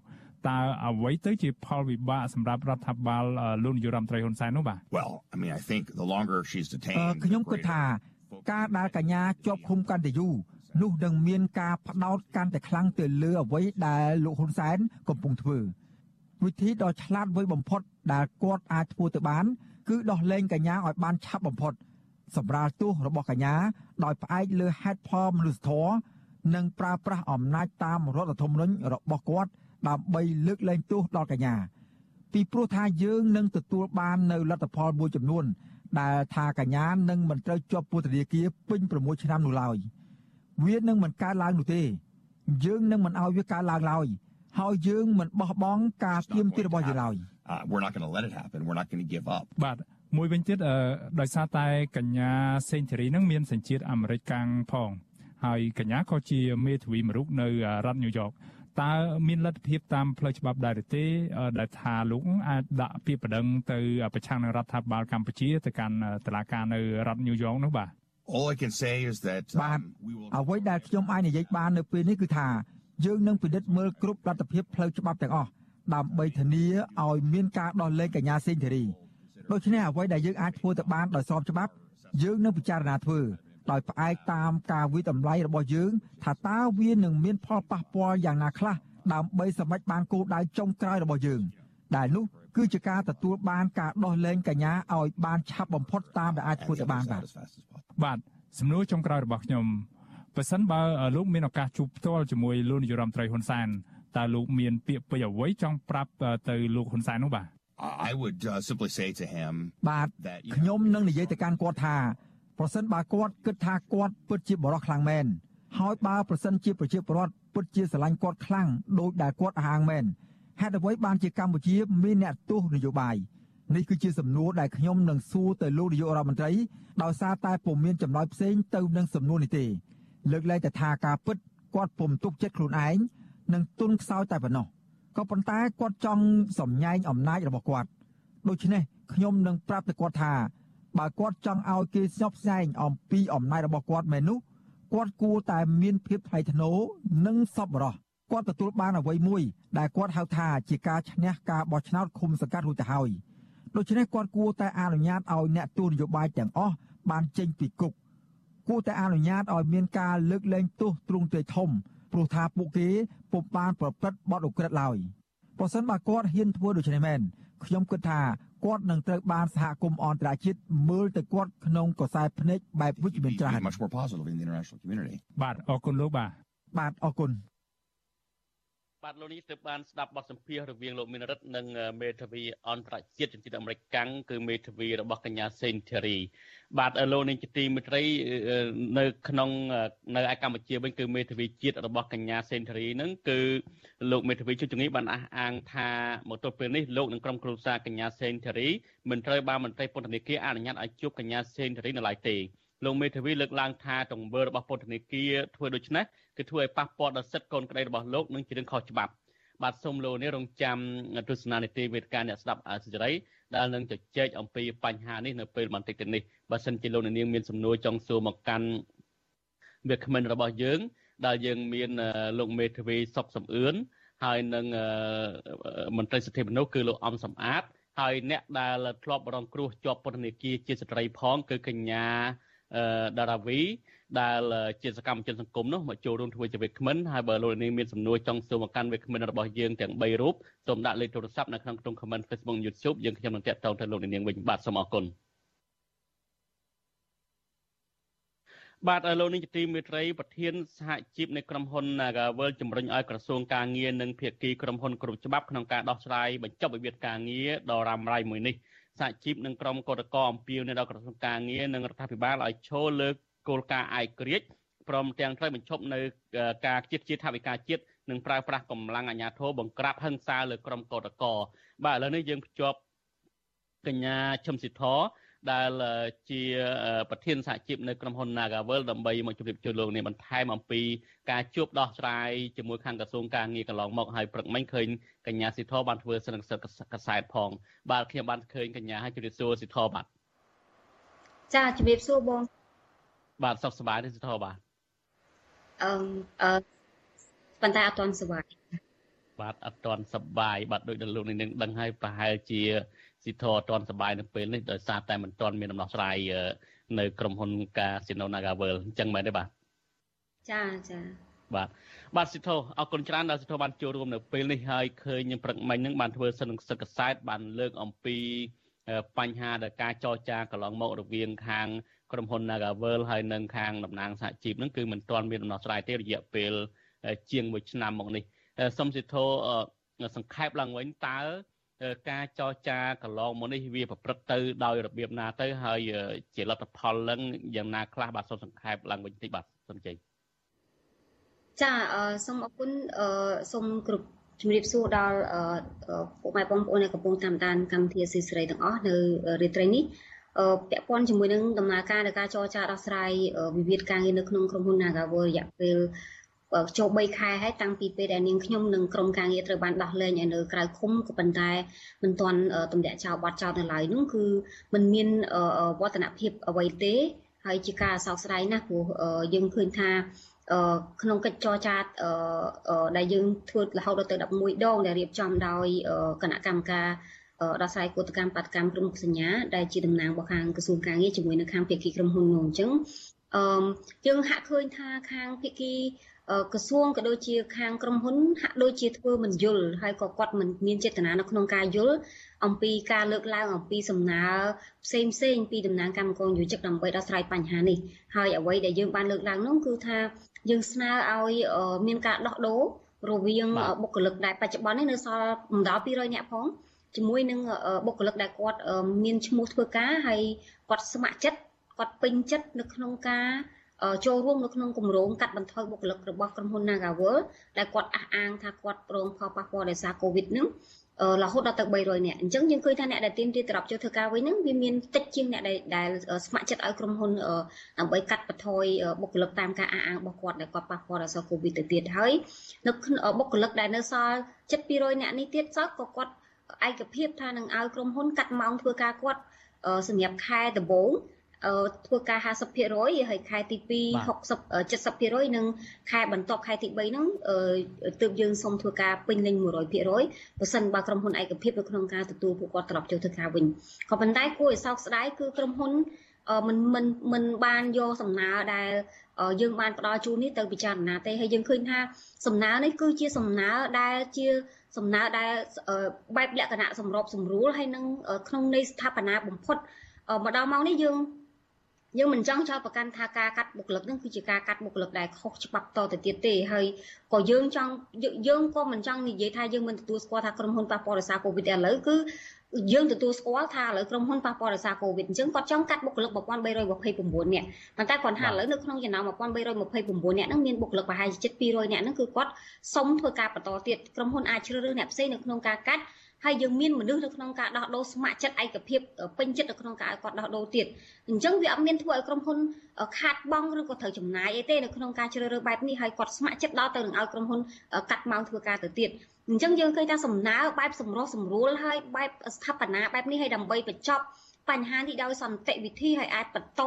តើអ្វីទៅជាផលវិបាកសម្រាប់រដ្ឋាភិបាលលោកនាយរដ្ឋមន្ត្រីហ៊ុនសែននោះបាទ Well, I mean, I think the longer she's អឺ detained, ខ្ញុំ the គិត greater ថាការដែលកញ្ញាជាប់ឃុំកាន់តែយូរនោះនឹងមានការផ្ដោតកាន់តែខ្លាំងទៅលើអ្វីដែលលោកហ៊ុនសែនកំពុងធ្វើវិធីដ៏ឆ្លាតវៃបំផុតដែលគាត់អាចធ្វើទៅបាន គឺដោះលែងកញ្ញាឲ្យបានឆាប់បំផុតសម្រាលទោសរបស់កញ្ញាដោយផ្អែកលើហេតុផលមនុស្សធម៌និងប្រើប្រាស់អំណាចតាមរដ្ឋធម្មនុញ្ញរបស់គាត់ ដើម្បីលើកលែងទោសដល់កញ្ញាពីព្រោះថាយើងនឹងទទួលបាននៅលទ្ធផលមួយចំនួន ដែលថាកញ្ញានឹងមិនត្រូវជាប់ពន្ធនាគារពេញ6ឆ្នាំនោះឡើយវានឹងមិនកើតឡើងនោះទេ យើងនឹងមិនឲ្យវាកើតឡើងឡើយហើយយើងមិនបោះបង់ការទៀមទាត់របស់យើងឡើយ Uh, we're not going to let it happen. We're not going to give up. បាទមួយវិញទៀតអឺដោយសារតែកញ្ញាសេងធីរីនឹងមានសញ្ជាតិអាមេរិកកាំងផងហើយកញ្ញាក៏ជាមេធាវីមរុកនៅរដ្ឋញូវយ៉ក តើមានលទ្ធភាពតាមផ្លូវច្បាប់ដែរឬទេដែលថាលោកអាចដាក់ពាក្យបណ្ដឹងទៅប្រឆាំងនឹងរដ្ឋាភិបាលកម្ពុជាទៅកាន់តុលាការនៅរដ្ឋញូវយ៉កនោះបាទ All I can say is that បាទ um, we will អ្វីដែលខ្ញុំអាចនិយាយបាននៅពេលនេះគឺថាយើងនឹងពិនិត្យមើលគ្រប់លទ្ធភាពផ្លូវច្បាប់ទាំងអស់ដើម្បីធានាឲ្យមានការដោះលែងកញ្ញាសេងធីរីដូច្នេះអ្វីដែលយើងអាចធ្វើទៅបានដោយស្របច្បាប់យើងនឹងពិចារណាធ្វើ ដោយផ្អែកតាមការវិតម្លៃរបស់យើង ថាតើវានឹងមានផលប៉ះពាល់យ៉ាងណាខ្លះដើម្បីសម្រេចបានគោលដៅចុងក្រោយរបស់យើង ដែលនោះគឺជាការទទួលបានការដោះលែងកញ្ញាឲ្យបានឆាប់បំផុតតាមដែលអាចធ្វើទៅបានបាទ as fast as possible. បាទសំណួរចុងក្រោយរបស់ខ្ញុំបើសិនបើលោកមានឱកាសជួបផ្ទាល់ជាមួយលោកនាយរដ្ឋមន្ត្រីហ៊ុនសែនតើលោកមានពាក្យពេចន៍អ្វីចង់ប្រាប់ទៅលោកហ៊ុនសែននោះបាទ I I would uh, simply say to him បាទ that you ខ្ញុំនឹងនិយាយទៅកាន់គាត់ថា ប្រសិនបើគាត់គិតថាគាត់ពិតជាបរិសុទ្ធខ្លាំងមែនហើយបើប្រសិនជាប្រជាពលរដ្ឋពិតជាស្រឡាញ់គាត់ខ្លាំងដោយដែលគាត់អះអាងមែនហេតុអ្វីបានជាកម្ពុជាមានអ្នកទោសនយោបាយនេះគឺជាសំណួរដែលខ្ញុំនឹងសួរទៅលោកនាយករដ្ឋមន្ត្រីដោយសារតែពុំមានចម្លើយផ្សេងទៅនឹងសំណួរនេះទេលើកលែងតែថាការពិតគាត់ពុំទុកចិត្តខ្លួនឯងនិងទុនខ្សោយតែប៉ុណ្ណោះក៏ប៉ុន្តែគាត់ចង់សម្ញែងអំណាចរបស់គាត់ដូច្នេះខ្ញុំនឹងប្រាប់ទៅគាត់ថា បើគាត់ចង់ឲ្យគេស្ញប់ស្ញែងអំពីអំណាចរបស់គាត់មែននោះគាត់គួរតែមានភាពថ្លៃថ្នូរនិងសប្បុរសគាត់ទទួលបានអ្វីមួយដែលគាត់ហៅថាជាការឈ្នះការបោះឆ្នោតឃុំសង្កាត់រួចទៅហើយដូច្នេះគាត់គួរតែអនុញ្ញាតឲ្យអ្នកទូនយោបាយទាំងអស់បានចេញពីគុកគួរតែអនុញ្ញាតឲ្យមានការលើកលែងទោសទ្រង់ទ្រាយធំព្រោះថាពួកគេពុំបានប្រព្រឹត្តបទឧក្រិដ្ឋឡើយប្រសិនបើគាត់ហ៊ានធ្វើដូច្នេះមែន ខ្ញុំគិតថាគាត់នឹងត្រូវបានសហគមន៍អន្តរជាតិមើលទៅគាត់ក្នុងកសែភ្នែកបែបវិជ្ជមាន be, ច្រើន be much more positive in the international community. បាទអរគុណលោកបាទបាទអរគុណ បាទលោកនេះទើបបានស្ដាប់បទសម្ភាសន៍រវាងលោកមានរិទ្ធនិងមេធាវីអន្តរជាតិជំនាញអាមេរិកកាំងគឺមេធាវីរបស់កញ្ញាសេនធីរីបាទលោកនាងជាទីមេត្រីនៅក្នុងនៅឯកម្ពុជាវិញគឺមេធាវីជាតិរបស់កញ្ញាសេនធីរីហ្នឹងគឺលោកមេធាវីជួយជំនាញបានអះអាងថាមកទល់ពេលនេះលោកនិងក្រុមគ្រួសារកញ្ញាសេនធីរីមិនត្រូវបានមន្ត្រីពន្ធនាគារអនុញ្ញាតឲ្យជួបកញ្ញាសេនធីរីនៅឡើយទេលោកមេធាវីលើកឡើងថាទង្វើរបស់ពន្ធនាគារធ្វើដូច្នេះ គឺធ្វើឲ្យប៉ះពាល់ដល់សិទ្ធិកូនក្តីរបស់លោកនិងជារឿងខុសច្បាប់បាទសូមលោកនេះរងចាំទស្សនានីតិវេទិកាអ្នកស្ដាប់អាសិរីដែលនឹងជជែកអំពីបញ្ហានេះនៅពេលបន្តិចទៀតនេះបើសិនជាលោកនាងមានសំណួរចង់សួរមកកាន់វាគ្មិនរបស់យើង ដែលយើងមានលោកមេធាវីសុកសំអឿនហើយនឹងមន្ត្រីសិទ្ធិមនុស្សគឺលោកអំសំអាតហើយអ្នកដែលធ្លាប់រងគ្រោះជាប់ពន្ធនាគារជាស្ត្រីផងគឺកញ្ញា ដារាវីដែលជាសកម្មជនសង្គមនោះមកចូលរួមធ្វើជាវេក្មិនហើយបើលោកនាងមានសំណួរចង់សួរមកកាន់វេក្មិនរបស់យើងទាំង3រូបសូមដាក់លេខទូរស័ព្ទនៅក្នុងក្នុង comment Facebook YouTube យើងខ្ញុំនឹងតាក់ទងទៅលោកនាងវិញបាទសូមអរគុណបាទលោកនាងជាទីមេត្រីប្រធានសហជីពនៃក្រុមហ៊ុន Nagavel ជំរុញឲ្យក្រសួងការងារនិងភាគីក្រុមហ៊ុនគ្រប់ច្បាប់ក្នុងការដោះស្រាយបញ្ចប់វិវាទការងារដ៏រ៉ាំរ៉ៃមួយនេះ សហជីពនិងក្រុមកោតក្រអំពាវនាវដល់ក្រសួងការងារនិងរដ្ឋាភិបាលឲ្យឈលលើគោលការណ៍ឯករាជ្យព្រមទាំងត្រូវបញ្ឈប់នៅការជិតជាថាវិការជាតិនិងប្រើប្រាស់កម្លាំងអាជ្ញាធរបង្ក្រាបហិង្សាលើក្រុមកោតក្របាទឥឡូវនេះយើងភ្ជាប់កញ្ញាឈឹមសិទ្ធរ ដែលជាប្រធានសហជីពនៅក្រុមហ៊ុន Nagavel ដើម្បីមកជម្រាបជូនលោកនេះបន្ថែមអំពីការជួបដោះស្រាយជាមួយខាងក្រសួងការងារកន្លងមកហើយព្រឹកមិញឃើញកញ្ញាសិទ្ធរបានធ្វើសន្និសីទកសែតផង បាទខ្ញុំបានឃើញកញ្ញាហើយជម្រាបសួរសិទ្ធរបាទចាជម្រាបសួរបង បាទសុខសប្បាយទេសិទ្ធរបាទអឺអឺប៉ុន្តែអត់ទាន់សុបាយបាទអត់ទាន់សប្បាយបាទដោយដែលលោកនឹងដឹងហើយប្រហែលជា ស៊ីធរអត់ទាន់សប្បាយនៅពេលនេះដោយសារតែមិនទាន់មានដំណោះស្រាយនៅក្រុមហ៊ុនការស៊ីណូ Nagavel អញ្ចឹងមែនទេបាទចាចាបាទបាទសិទ្ធោអរគុណច្រើនដែលសិទ្ធោបានចូលរួមនៅពេលនេះហើយឃើញខ្ញុំព្រឹកមិញហ្នឹងបានធ្វើសិននឹងសិទ្ធិកសែតបានលើកអំពីបញ្ហាដែលការចរចាកន្លងមករវាងខាងក្រុមហ៊ុន Nagavel ហើយនិងខាងតំណាងសហជីពហ្នឹងគឺមិនទាន់មានដំណោះស្រាយទេរយៈពេលជាង1ឆ្នាំមកនេះសូមសិទ្ធិសង្ខេបឡើងវិញតើ ការចរចាកន្លងមកនេះវាប្រព្រឹត្តទៅដោយរបៀបណាទៅហើយជាលទ្ធផលនឹងយ៉ាងណាខ្លះបាទសូមសង្ខេបឡើងវិញបន្តិចបាទសូមជ័យចាសូមអរគុណសូមគ្រប់ជំរាបសួរដល់ពុកម៉ែបងប្អូនដែលកំពុងតាមដានកម្មវិធីស៊ីសេរីទាំងអស់នៅរាត្រីនេះពាក់ព័ន្ធជាមួយនឹងដំណើរការនៃការចរចាដោះស្រាយវិវាទការងារនៅក្នុងក្រុមហ៊ុន Nagavel រយៈពេល ចូល3ខែហើយតាំងពីពេលដែលនាងខ្ញុំនិងក្រុមការងារត្រូវបានដោះលែងឲ្យនៅក្រៅឃុំក៏ប៉ុន្តែមិនទាន់ទម្លាក់ចោលបាត់ចោលនៅឡើយនោះគឺมันមានវឌ្ឍនភាពអ្វីទេ ហើយជាការសោកស្ដាយណាស់ព្រោះយើងឃើញថាក្នុងកិច្ចចរចាដែលយើងធ្វើរហូតដល់ទៅ11ដងដែលរៀបចំដោយគណៈកម្មការដោះស្រាយគឧតកម្មបាតកម្មក្រុមសញ្ញាដែលជាតំណាងរបស់ខាងក្រសួងការងារជាមួយនៅខាងភាគីក្រុមហ៊ុននោះអញ្ចឹងអឺយើងហាក់ឃើញថាខាងភាគី ក្រសួងក៏ដូចជាខាងក្រុមហ៊ុនហាក់ដូចជាធ្វើមិនយល់ហើយក៏គាត់មិនមានចេតនានៅក្នុងការយល់អំពីការលើកឡើងអំពីសំណើផ្សេងផ្សេងពីតំណាងកម្មករយោជិកដើម្បីដោះស្រាយបញ្ហានេះហើយអ្វីដែលយើងបានលើកឡើងនោះគឺថាយើងស្នើឲ្យមានការដោះដូររវាងបុគ្គលិកដែលបច្ចុប្បន្ននេះនៅសល់មិនដល់200នាក់ផងជាមួយនឹងបុគ្គលិកដែលគាត់មានឈ្មោះធ្វើការហើយគាត់ស្ម័គ្រចិត្តគាត់ពេញចិត្តនៅក្នុងការ ចូលរួមនៅក្នុងគម្រោងកាត់បន្ថយបុគ្គលិករបស់ក្រុមហ៊ុន Nagavel ដែលគាត់អះអាងថាគាត់រងផលប៉ះពាល់ដោយសារ COVID ហ្នឹងរហូតដល់ទៅ300នាក់អញ្ចឹងយើងឃើញថាអ្នកដែលទៀមទាត្រប់ចូលធ្វើការវិញហ្នឹងវាមានតិចជាងអ្នកដែលដែលស្ម័គ្រចិត្តឲ្យក្រុមហ៊ុនដើម្បីកាត់បន្ថយបុគ្គលិកតាមការអះអាងរបស់គាត់ដែលគាត់ប៉ះពាល់ដោយសារ COVID ទៅទៀតហើយនៅបុគ្គលិកដែលនៅសល់ជិត200នាក់នេះទៀតសោះក៏គាត់ឯកភាពថានឹងឲ្យក្រុមហ៊ុនកាត់ម៉ោងធ្វើការគាត់សម្រាប់ខែដំបូង ធ្វើការ50%ហើយខែទី2 60 70%និងខែបន្ទាប់ខែទី3ហ្នឹងទើបយើងសូមធ្វើការពេញលេញ100%បើសិនបើក្រុមហ៊ុនឯកភាពនៅក្នុងការទទួលពួកគាត់ត្រឡប់ចូលធ្វើការវិញក៏ប៉ុន្តែគួរឲ្យសោកស្ដាយគឺក្រុមហ៊ុនមិនមិនមិនបានយកសំណើដែលយើងបានផ្ដល់ជូននេះទៅពិចារណាទេហើយយើងឃើញថាសំណើនេះគឺជាសំណើដែលជាសំណើដែលបែបលក្ខណៈសម្របសម្រួលហើយនឹងក្នុងន័យស្ថាបនាបំផុតមកដល់ម៉ោងនេះយើង យើងមិនចង់ចោទប្រកាន់ថាការកាត់បុគ្គលិកនឹងគឺជាការកាត់បុគ្គលិកដែលខុសច្បាប់តទៅទៀតទេហើយក៏យើងចង់យើងក៏មិនចង់និយាយថាយើងមិនទទួលស្គាល់ថាក្រុមហ៊ុនប៉ះពាល់ដោយសារកូវីដឥឡូវគឺយើងទទួលស្គាល់ថាឥឡូវក្រុមហ៊ុនប៉ះពាល់ដោយសារកូវីដអញ្ចឹងគាត់ចង់កាត់បុគ្គលិក1329នាក់ប៉ុន្តែគាត់ថាឥឡូវនៅក្នុងចំណោម1329នាក់ហ្នឹងមានបុគ្គលិកប្រហែលជា700នាក់ហ្នឹងគឺគាត់សុំធ្វើការបន្តទៀតក្រុមហ៊ុនអាចជ្រើសរើសអ្នកផ្សេងនៅក្នុងការកាត់ ហើយយើងមានមនុស្សនៅក្នុងការដោះដូរស្ម័គ្រចិត្តឯកភាពពេញចិត្តនៅក្នុងការឲ្យគាត់ដោះដូរទៀតអញ្ចឹងវាអត់មានធ្វើឲ្យក្រុមហ៊ុនខាតបង់ឬក៏ត្រូវចំណាយអីទេនៅក្នុងការជ្រើសរើសបែបនេះហើយគាត់ស្ម័គ្រចិត្តដល់ទៅនឹងឲ្យក្រុមហ៊ុនកាត់ម៉ោងធ្វើការទៅទៀតអញ្ចឹងយើងឃើញថាសំណើបែបសម្រោះសម្រួលហើយបែបស្ថាបនាបែបនេះឲ្យដើម្បីបញ្ចប់បញ្ហានេះដោយសន្តិវិធីហើយអាចបន្ត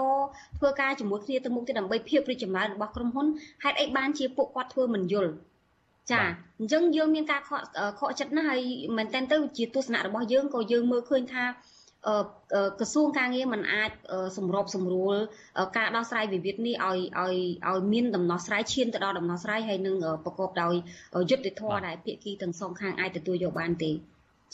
ធ្វើការជាមួយគ្នាទៅមុខទៀតដើម្បីភាពរីកចម្រើនរបស់ក្រុមហ៊ុនហេតុអីបានជាពួកគាត់ធ្វើមិនយល់ ចាអញ្ចឹងយើងមានការខកខកចិត្តណាស់ហើយមែនតើទៅជាទស្សនៈរបស់យើងក៏យើងមើលឃើញថាក្រសួងការងារมันអាចសម្របសម្រួលការដោះស្រាយវិវាទនេះឲ្យឲ្យឲ្យមានដំណោះស្រាយឈានទៅដល់ដំណោះស្រាយហើយនឹងប្រកបដោយយុត្តិធម៌ដែលភាគីទាំងសងខាងអាចទទួលយកបានទេ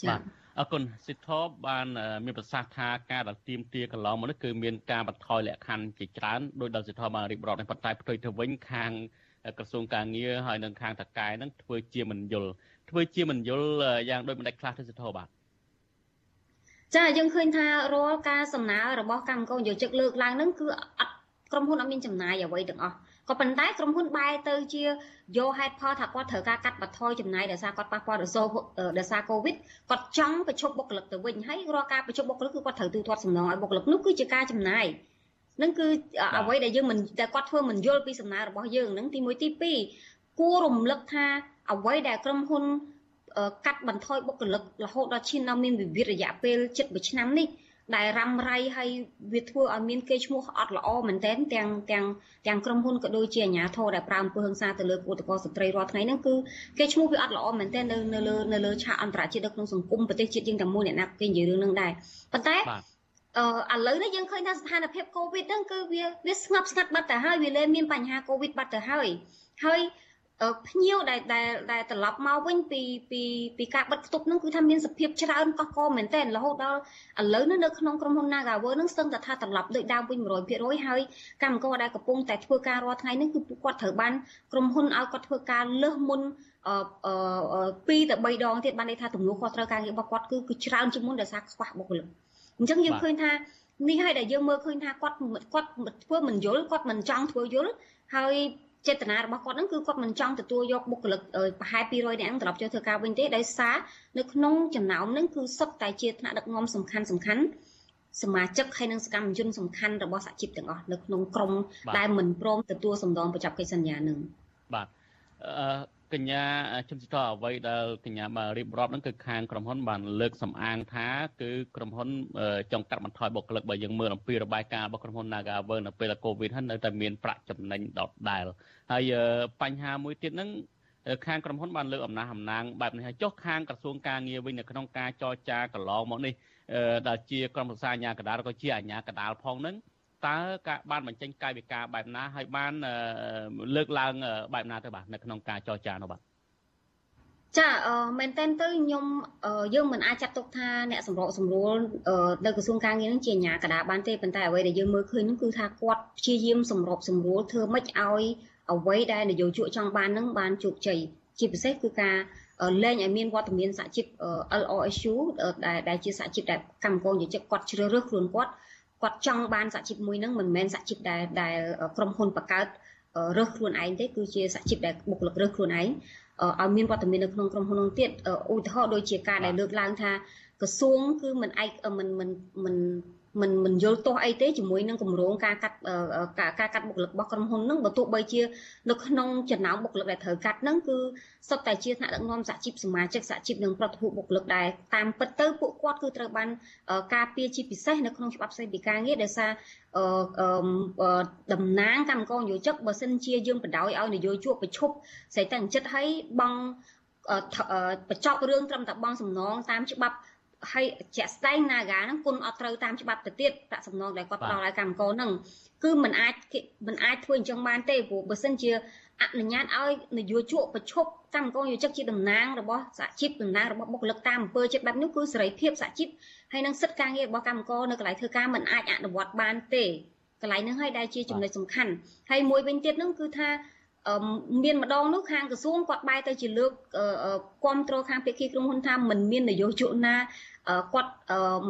ចា៎អរគុណសិទ្ធិបានមានប្រសាសន៍ថាការដែលទៀមទាកន្លងមកនេះគឺមានការបន្ថយលក្ខខណ្ឌជាច្រើនដោយដល់សិទ្ធិបានរៀបរាប់នេះប៉ុន្តែផ្ទុយទៅវិញខាង ក្រសួងការងារហើយនឹងខាងតកែនឹងធ្វើជាមិនយល់ធ្វើជាមិនយល់យ៉ាងដូចម្ដេចខ្លះទៅសិទ្ធិបាទចាយើងឃើញថារាល់ការសំណើរបស់កម្មករយោជិកលើកឡើងហ្នឹងគឺអត់ក្រុមហ៊ុនអត់មានចំណាយអ្វីទាំងអស់ក៏ប៉ុន្តែក្រុមហ៊ុនបែរទៅជាយកហេតុផលថាគាត់ត្រូវការកាត់បន្ថយចំណាយដោយសារគាត់ប៉ះពាល់ដោយសារកូវីដគាត់ចង់បញ្ឈប់បុគ្គលិកទៅវិញហើយរាល់ការបញ្ឈប់បុគ្គលិកគឺគាត់ត្រូវទូទាត់សំណងឲ្យបុគ្គលិកនោះគឺជាការចំណាយ នឹងគឺអ្វីដែលយើងមិនតែគាត់ធ្វើមិនយល់ពីសំណើរបស់យើងនឹងទី1ទី2គួររំលឹកថាអ្វីដែលក្រុមហ៊ុនកាត់បន្ថយបុគ្គលិករហូតដល់ឈានដល់មានវិវាទរយៈពេលជិត1ឆ្នាំនេះដែលរ៉ាំរ៉ៃហើយវាធ្វើឲ្យមានកេរ្តិ៍ឈ្មោះអត់ល្អមែនទែនទាំងទាំងទាំងក្រុមហ៊ុនក៏ដូចជាអាជ្ញាធរដែលប្រើអំពើហិង្សាទៅលើពលករស្ត្រីរាល់ថ្ងៃហ្នឹងគឺកេរ្តិ៍ឈ្មោះវាអត់ល្អមែនទែននៅនៅលើនៅលើឆាកអន្តរជាតិនៅក្នុងសង្គមប្រទេសជាតិយើងតែមួយអ្នកណាគេនិយាយរឿងហ្នឹងដែរប៉ុន្តែ អឺឥឡូវនេះយើងឃើញថាស្ថានភាពកូវីដហ្នឹងគឺវាវាស្ងប់ស្ងាត់បាត់ទៅហើយវាលែងមានបញ្ហាកូវីដបាត់ទៅហើយហើយភ្ញៀវដែលដែលដែលត្រឡប់មកវិញពីពីពីការបិទផ្ទុកហ្នឹងគឺថាមានសភាពច្រើនកកកមែនតើរហូតដល់ឥឡូវនេះនៅក្នុងក្រុមហ៊ុន Nagawer ហ្នឹងស្ទឹងតែថាត្រឡប់ដូចដើមវិញ100%ហើយកម្មករដែលកំពុងតែធ្វើការរាល់ថ្ងៃនេះគឺពួកគាត់ត្រូវបានក្រុមហ៊ុនឲ្យគាត់ធ្វើការលើសមុនអឺ2ទៅ3ដងទៀតបានន័យថាទំនួលខុសត្រូវការងាររបស់គាត់គឺគឺច្រើនជាងមុនដោយសារខ្វះបុគ្គលិក អញ្ចឹងយើងឃើញថានេះហើយដែលយើងមើលឃើញថាគាត់គាត់ធ្វើមិនយល់គាត់មិនចង់ធ្វើយល់ហើយចេតនារបស់គាត់ហ្នឹងគឺគាត់មិនចង់ទទួលយកបុគ្គលិកប្រហែល200នាក់ហ្នឹងត្រឡប់ចូលធ្វើការវិញទេដោយសារនៅក្នុងចំណោមហ្នឹងគឺសុទ្ធតែជាថ្នាក់ដឹកនាំសំខាន់សំខាន់សមាជិកហើយនិងសកម្មជនសំខាន់របស់សហជីពទាំងអស់នៅក្នុងក្រុមដែលមិនព្រមទទួលសំដងបញ្ចប់កិច្ចសន្យានឹងបាទអឺ កញ្ញាជំសិតអ្វីដែលកញ្ញាបានរៀបរាប់ហ្នឹងគឺខាងក្រុមហ៊ុនបានលើកសំអាងថាគឺក្រុមហ៊ុនចង់កាត់បន្ថយបុគ្គលិកបើយើងមើលអំពីរបាយការណ៍របស់ក្រុមហ៊ុន Nagawer នៅពេលកូវីដហ្នឹងនៅតែមានប្រាក់ចំណេញដដែល ហើយបញ្ហាមួយទៀតហ្នឹងខាងក្រុមហ៊ុនបានលើកអំណះអំណាងបែបនេះហើយចុះខាងក្រសួងការងារវិញនៅក្នុងការចរចាកន្លងមកនេះដែលជាក្រុមប្រឹក្សាអាជ្ញាកណ្ដាលក៏ជាអាជ្ញាកណ្ដាលផងហ្នឹង តើការបានបញ្ចេញកាយវិការបែបណាហើយបានលើកឡើងបែបណាទៅបាទនៅក្នុងការចរចានោះបាទចាអឺមែនតើទៅខ្ញុំយើងមិនអាចចាត់ទុកថាអ្នកសម្របសម្រួលនៅក្រសួងការងារនឹងជាអាជ្ញាកណ្ដាលបានទេប៉ុន្តែអ្វីដែលយើងមើលឃើញនោះគឺថាគាត់ព្យាយាមសម្របសម្រួលធ្វើម៉េចឲ្យអ្វីដែលនយោជកចង់បាននឹងបានជោគជ័យជាពិសេសគឺការលែងឲ្យមានវត្តមានសហជីព LRSU ដែលដែលជាសហជីពដែលកម្មករយោជកគាត់ជ្រើសរើសខ្លួនគាត់ គាត់ចង់បានសហជីពមួយហ្នឹងមិនមែនសហជីពដែលដែលក្រុមហ៊ុនបង្កើតរើសខ្លួនឯងទេគឺជាសហជីពដែលបុគ្គលិករើសខ្លួនឯងឲ្យមានវត្តមាននៅក្នុងក្រុមហ៊ុននោះទៀតឧទាហរណ៍ដូចជាការដែលលើកឡើងថាក្រសួងគឺមិនឯកមិនមិនមិន មិនមិនយល់ទាស់អីទេជាមួយនឹងគម្រោងការកាត់ការកាត់បុគ្គលិករបស់ក្រុមហ៊ុនហ្នឹងបើទោះបីជានៅក្នុងចំណោមបុគ្គលិកដែលត្រូវកាត់ហ្នឹងគឺសុទ្ធតែជាថ្នាក់ដឹកនាំសហជីពសមាជិកសហជីពនិងប្រតិភូបុគ្គលិកដែរតាមពិតទៅពួកគាត់គឺត្រូវបានការពារជាពិសេសនៅក្នុងច្បាប់ស្តីពីការងារដោយសារតំណាងកម្មករនយោជកបើសិនជាយើងបដ ாய் ឲ្យនយោជកប្រឈប់ស្រីតែចិត្តឲ្យបងបញ្ចប់រឿងត្រឹមតែបងសំណងតាមច្បាប់ ហើយជាក់ស្ដែង Naga ហ្នឹងគុណអត់ត្រូវតាមច្បាប់ទៅទៀតប្រាក់សំណងដែលគាត់ផ្ដល់ឲ្យកម្មករហ្នឹងគឺมันអាចมันអាចធ្វើអញ្ចឹងបានទេព្រោះបើសិនជាអនុញ្ញាតឲ្យនយោជកប្រឈប់កម្មករយោជកជាតំណាងរបស់សហជីពតំណាងរបស់បុគ្គលិកតាមអំពើចិត្តបែបនេះគឺសេរីភាពសហជីពហើយនឹងសិទ្ធិការងាររបស់កម្មករនៅកន្លែងធ្វើការมันអាចអនុវត្តបានទេកន្លែងហ្នឹងហើយដែលជាចំណុចសំខាន់ហើយមួយវិញទៀតហ្នឹងគឺថាមានម្ដងនោះខាងក្រសួងគាត់បែរទៅជាលើកគ្រប់គ្រងខាងភាគីក្រុមហ៊ុនថាមិនមាននយោជកណា គាត់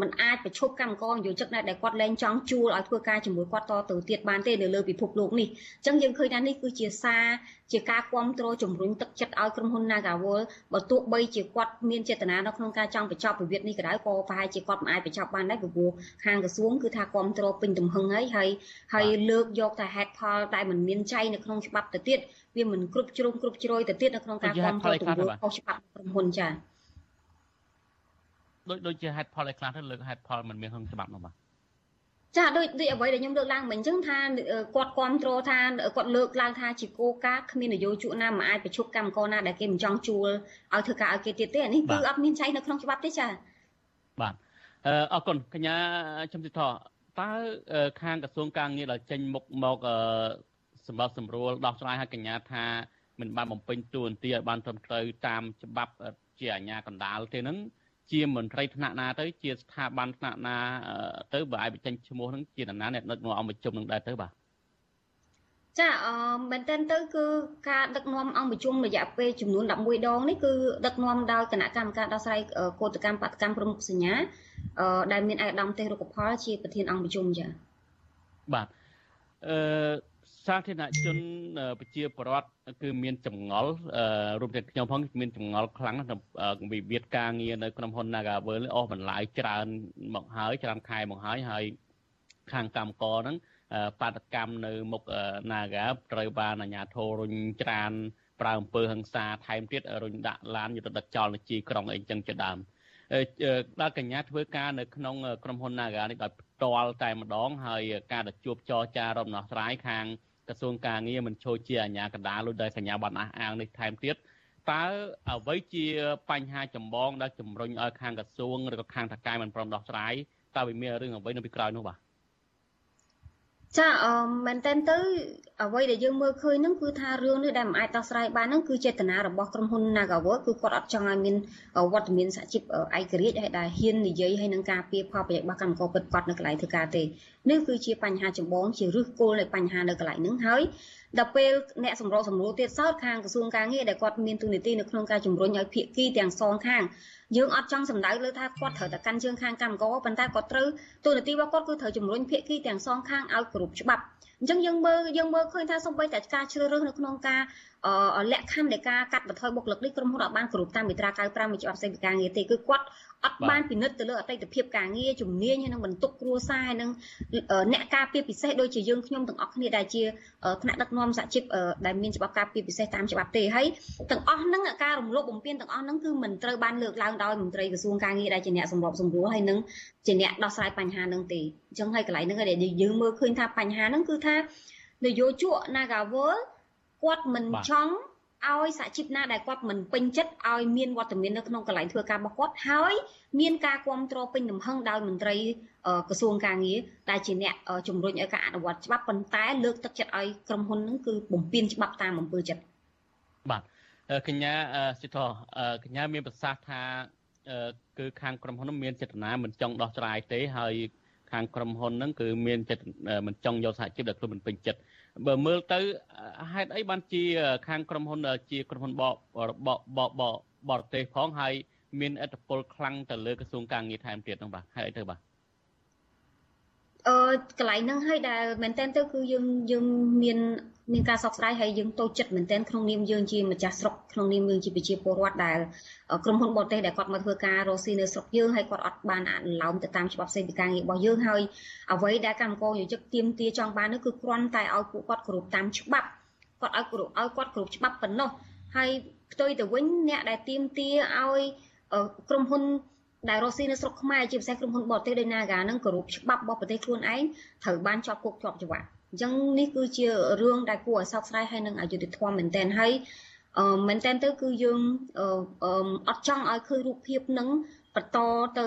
មិនអាចប្រឈប់កម្មករយោជិកណាដែលគាត់លែងចង់ជួលឲ្យធ្វើការជាមួយគាត់តទៅទៀតបានទេនៅលើពិភពលោកនេះអញ្ចឹងយើងឃើញថានេះគឺជាសារជាការគ្រប់គ្រងជំរុញទឹកចិត្តឲ្យក្រុមហ៊ុន Nagawal បើទោះបីជាគាត់មានចេតនានៅក្នុងការចង់បញ្ចប់វិវាទនេះក៏ដោយក៏ប្រហែលជាគាត់មិនអាចបញ្ចប់បានដែរព្រោះខាងក្រសួងគឺថាគ្រប់គ្រងពេញទំហឹងហើយហើយហើយលើកយកតែហេតុផលដែលមិនមានចៃនៅក្នុងច្បាប់ទៅទៀតវាមិនគ្រប់ជ្រុងគ្រប់ជ្រោយទៅទៀតនៅក្នុងការគ្រប់គ្រងទង្វើខុសច្បាប់ក្រុមហ៊ុនចា៎ ដូចដូចជាហេតុផលឲ្យខ្លះទៅលើកហេតុផលមិនមានក្នុងច្បាប់នោះបាទចាដូចដូចអ្វីដែលខ្ញុំលើកឡើងមិញអញ្ចឹងថាគាត់គ្រប់គ្រងថាគាត់លើកឡើងថាជាគោលការណ៍គ្មាននយោជកណាមិនអាចប្រជុំកម្មករណាដែលគេមិនចង់ជួលឲ្យធ្វើការឲ្យគេទៀតទេអានេះគឺអត់មានចែងនៅក្នុងច្បាប់ទេចាបាទអរគុណកញ្ញាចំសិទ្ធតើខាងក្រសួងការងារដែលចេញមុខមកសម្រាប់សម្រួលដោះស្រាយឲ្យកញ្ញាថាមិនបានបំពេញតួនាទីឲ្យបានត្រឹមត្រូវតាមច្បាប់ជាអាជ្ញាកណ្ដាលទេហ្នឹង ជាមន្ត្រីថ្នាក់ណាទៅជាស្ថាប័នថ្នាក់ណាទៅបើឲ្យបញ្ចេញឈ្មោះហ្នឹងជានរណាអ្នកដឹកនាំអង្គប្រជុំនឹងដែរទៅបាទចាអឺមែនតើទៅគឺការដឹកនាំអង្គប្រជុំរយៈពេលចំនួន11ដងនេះគឺដឹកនាំដោយគណៈកម្មការដោះស្រាយកោតកម្មបដកម្មប្រមុខសញ្ញាអឺដែលមានឯកឧត្តមទេសរុក្ខផលជាប្រធានអង្គប្រជុំចាបាទអឺ សាធារណជនប្រជាពលរដ្ឋគឺមានចម្ងល់រួមទាំងខ្ញុំផងមានចម្ងល់ខ្លាំងណាស់វិវាទការងារនៅក្នុងហ៊ុន Nagavel អស់បន្លាយច្រើនមកហើយច្រើនខែមកហើយហើយខាងកម្មករហ្នឹងបាតកម្មនៅមុខ Naga ត្រូវបានអាជ្ញាធររុញច្រានប្រើអំពើហិង្សាថែមទៀតរុញដាក់ឡានយុទ្ធដឹកចោលនៅជីក្រុងអីចឹងជាដើមដល់កញ្ញាធ្វើការនៅក្នុងក្រុមហ៊ុន Naga នេះដោយផ្ទាល់តែម្ដងហើយការទៅជួបចរចារំដោះស្រាយខាង ក្រសួងការងារមិនចូលជាអាជ្ញាកណ្ដាលលុយដោយកញ្ញាបានអះអាងនេះថែមទៀតតើអ្វីជាបញ្ហាចម្បងដែលជំរុញឲ្យខាងក្រសួងឬក៏ខាងថកែមិនព្រមដោះស្រាយតើវាមានរឿងអ្វីនៅពីក្រោយនោះបាទ ចាអឺមែនតើទៅអ្វីដែលយើងមើលឃើញហ្នឹងគឺថារឿងនេះដែលមិនអាចដោះស្រាយបានហ្នឹងគឺចេតនារបស់ក្រុមហ៊ុន Nagaworld គឺគាត់អត់ចង់ឲ្យមានវត្តមានសហជីពឯករាជ្យហើយដែលហ៊ាននិយាយឲ្យនឹងការពៀផលប្រយោជន៍របស់កម្មករពិតប្រាកដនៅកន្លែងធ្វើការទេនេះគឺជាបញ្ហាចម្បងជាឫសគល់នៃបញ្ហានៅកន្លែងហ្នឹងហើយ ដល់ពេលអ្នកសម្របសម្រួលទៀតសោតខាងក្រសួងការងារដែលគាត់មានទូនីតិនៅក្នុងការជំរុញឲ្យភាគីទាំងសងខាងយើងអត់ចង់សម្ដៅលើថាគាត់ត្រូវតែកាន់ជើងខាងកម្មករប៉ុន្តែគាត់ត្រូវទូនីតិរបស់គាត់គឺត្រូវជំរុញភាគីទាំងសងខាងឲ្យគោរពច្បាប់អញ្ចឹងយើងមើលយើងមើលឃើញថាសូម្បីតែការជ្រើសរើសនៅក្នុងការលក្ខខណ្ឌនៃការកាត់បន្ថយបុគ្គលិកនេះក្រុមហ៊ុនអត់បានគ្រប់តាមមាត្រា95នៃច្បាប់សេដ្ឋកិច្ចការងារទេគឺគាត់ អត់បានពិនិត្យទៅលើអតីតភាពការងារជំនាញហើយនឹងបន្ទុកគ្រួសារហើយនឹងអ្នកការពារពិសេសដូចជាយើងខ្ញុំទាំងអស់គ្នាដែលជាថ្នាក់ដឹកនាំសហជីពដែលមានច្បាប់ការពារពិសេសតាមច្បាប់ទេហើយទាំងអស់ហ្នឹងការរំលោភបំពានទាំងអស់ហ្នឹងគឺមិនត្រូវបានលើកឡើងដោយមន្ត្រីក្រសួងការងារដែលជាអ្នកសម្របសម្រួលហើយនឹងជាអ្នកដោះស្រាយបញ្ហាហ្នឹងទេអញ្ចឹងហើយកន្លែងហ្នឹងដែលយើងមើលឃើញថាបញ្ហាហ្នឹងគឺថានយោជក Nagawal គាត់មិនចង់ ឲ្យសហជីពណាដែលគាត់មិនពេញចិត្តឲ្យមានវត្តមាននៅក្នុងកន្លែងធ្វើការរបស់គាត់ហើយមានការគ្រប់គ្រងពេញទំហឹងដោយមន្ត្រីក្រសួងការងារដែលជាអ្នកជំរុញឲ្យការអនុវត្តច្បាប់ប៉ុន្តែលើកទឹកចិត្តឲ្យក្រុមហ៊ុននឹងគឺបំពេញច្បាប់តាមអំពើចិត្តបាទកញ្ញាសិទ្ធកញ្ញាមានប្រសាសន៍ថាគឺខាងក្រុមហ៊ុនមានចេតនាមិនចង់ដោះស្រាយទេហើយខាងក្រុមហ៊ុនហ្នឹងគឺមានចិត្តមិនចង់យកសហជីពដែលខ្លួនមិនពេញចិត្ត បើមើលទៅហេតុអីបានជា ខាងក្រុមហ៊ុនជាក្រុមហ៊ុនបបបបរទេសផងហើយមានឥទ្ធិពលខ្លាំងទៅលើក្រសួងការងារថែមទៀតហ្នឹងបាទហេតុអីទៅបាទ អឺកន្លែងហ្នឹងហើយដែលមែនតើទៅគឺយើងយើងមានមានការសោកស្ដាយហើយយើងតូចចិត្តមែនទែនក្នុងនាមយើងជាម្ចាស់ស្រុកក្នុងនាមយើងជាប្រជាពលរដ្ឋដែលក្រុមហ៊ុនបរទេសដែលគាត់មកធ្វើការរកស៊ីនៅស្រុកយើងហើយគាត់អត់បានអនុលោមទៅតាមច្បាប់សេដ្ឋកិច្ចការងាររបស់យើងហើយអ្វីដែលកម្មករយោជិកទៀមទាចង់បាននោះគឺគ្រាន់តែឲ្យពួកគាត់គោរពតាមច្បាប់គាត់ឲ្យគោរពឲ្យគាត់គោរពច្បាប់ប៉ុណ្ណោះហើយផ្ទុយទៅវិញអ្នកដែលទៀមទាឲ្យក្រុមហ៊ុន ដែលរស់ស៊ីនៅស្រុកខ្មែរជាពិសេសក្រុមហ៊ុនបរទេសដូច Naga នឹងគោរពច្បាប់របស់ប្រទេសខ្លួនឯងត្រូវបានជាប់គុកជាប់ច្បាប់អញ្ចឹងនេះគឺជារឿងដែលគួរឲ្យសោកស្ដាយហើយនឹងអយុត្តិធម៌មែនទែនហើយអឺមែនតើទៅគឺយើងអត់ចង់ឲ្យឃើញរូបភាពនឹងបន្តទៅ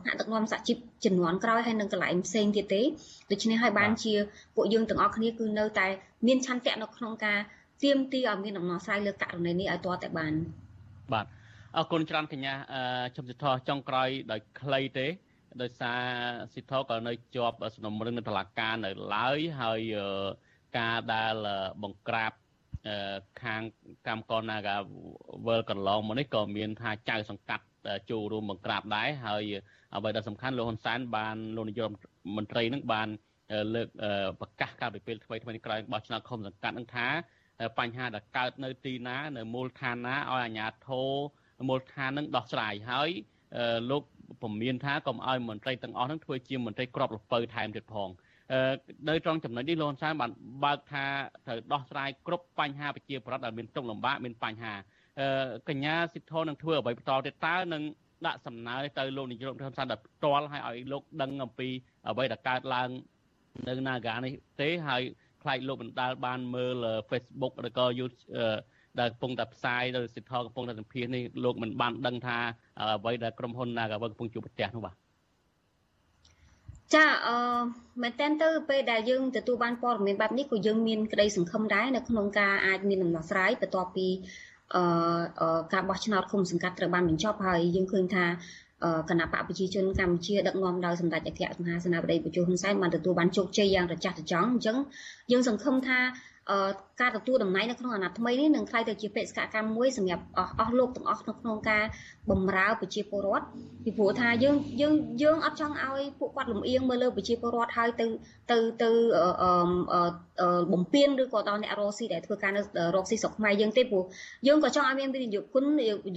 ថ្នាក់ដឹកនាំសហជីពចំនួនក្រោយហើយនឹងកន្លែងផ្សេងទៀតទេដូច្នេះហើយបានជាពួកយើងទាំងអស់គ្នាគឺនៅតែមានឆន្ទៈនៅក្នុងការទៀមទីឲ្យមានដំណោះស្រាយលើករណីនេះឲ្យទាល់តែបានបាទ អរគុណច្រើនកញ្ញាជំសិទ្ធចុងក្រោយដោយខ្លីទេ ដោយសារសិទ្ធក៏នៅជាប់សំណុំរឿងនៅតុលាការនៅឡើយហើយការដែលបង្ក្រាបខាងកម្មករ Naga World កន្លងមកនេះក៏មានថាចៅសង្កាត់ចូលរួមបង្ក្រាបដែរហើយអ្វីដែលសំខាន់លោកហ៊ុនសែនបានលោកនាយកមន្ត្រីនឹងបានលើកប្រកាសកាលពីពេលថ្មីថ្មីក្រោយបោះឆ្នោតឃុំសង្កាត់នឹងថាបញ្ហាដែលកើតនៅទីណានៅមូលដ្ឋានណាឲ្យអាជ្ញាធរ មូលដ្ឋាននឹងដោះស្រាយហើយលោកពមមានថាកុំឲ្យមន្ត្រីទាំងអស់នឹងធ្វើជាមន្ត្រីក្របលពៅថែមទៀតផងនៅត្រង់ចំណុចនេះលោកហ៊ុនសែនបានបើកថាត្រូវដោះស្រាយគ្រប់បញ្ហាប្រជាប្រដ្ឋដែលមានទុកលំបាកមានបញ្ហាកញ្ញាសិទ្ធិនឹងធ្វើអ្វីបន្តទៀតតើនឹងដាក់សំណើទៅលោកនាយករដ្ឋមន្ត្រីហ៊ុនសែនដល់ផ្ទាល់ឲ្យឲ្យលោកដឹងអំពីអ្វីដែលកើតឡើងនៅ Naga នេះទេហើយខ្លាចលោកបណ្ដាលបានមើល Facebook ឬក៏ YouTube ដែលកំពុងតែផ្សាយដោយសិទ្ធិកំពុងតែសម្ភាសនេះលោកមិនបានដឹងថាអ្វីដែលក្រុមហ៊ុន Nagavel កំពុងជួបប្រទះនោះបាទចាអឺមែនតើទៅពេលដែលយើងទទួលបានព័ត៌មានបែបនេះក៏យើងមានក្តីសង្ឃឹមដែរនៅក្នុងការអាចមានដំណោះស្រាយបន្ទាប់ពីអឺការបោះឆ្នោតឃុំសង្កាត់ត្រូវបានបញ្ចប់ហើយយើងឃើញថាគណៈបកប្រជាជនកម្ពុជាដឹកនាំដោយសម្ដេចអគ្គមហាសេនាបតីបញ្ជុហ៊ុនសែនបានទទួលបានជោគជ័យយ៉ាងត្រចះត្រចង់អញ្ចឹងយើងសង្ឃឹមថា ការទទួលតំណែងនៅក្នុងអាណត្តិថ្មីនេះនឹងក្លាយទៅជាបេសកកម្មមួយសម្រាប់អស់អស់លោកទាំងអស់នៅក្នុងការបម្រើប្រជាពលរដ្ឋពីព្រោះថាយើងយើងយើងអត់ចង់ឲ្យពួកគាត់លំអៀងមើលលើប្រជាពលរដ្ឋហើយទៅទៅទៅបំពេញឬក៏ដល់អ្នករកស៊ីដែលធ្វើការនៅរកស៊ីស្រុកខ្មែរយើងទេព្រោះយើងក៏ចង់ឲ្យមានវិនិយោគិន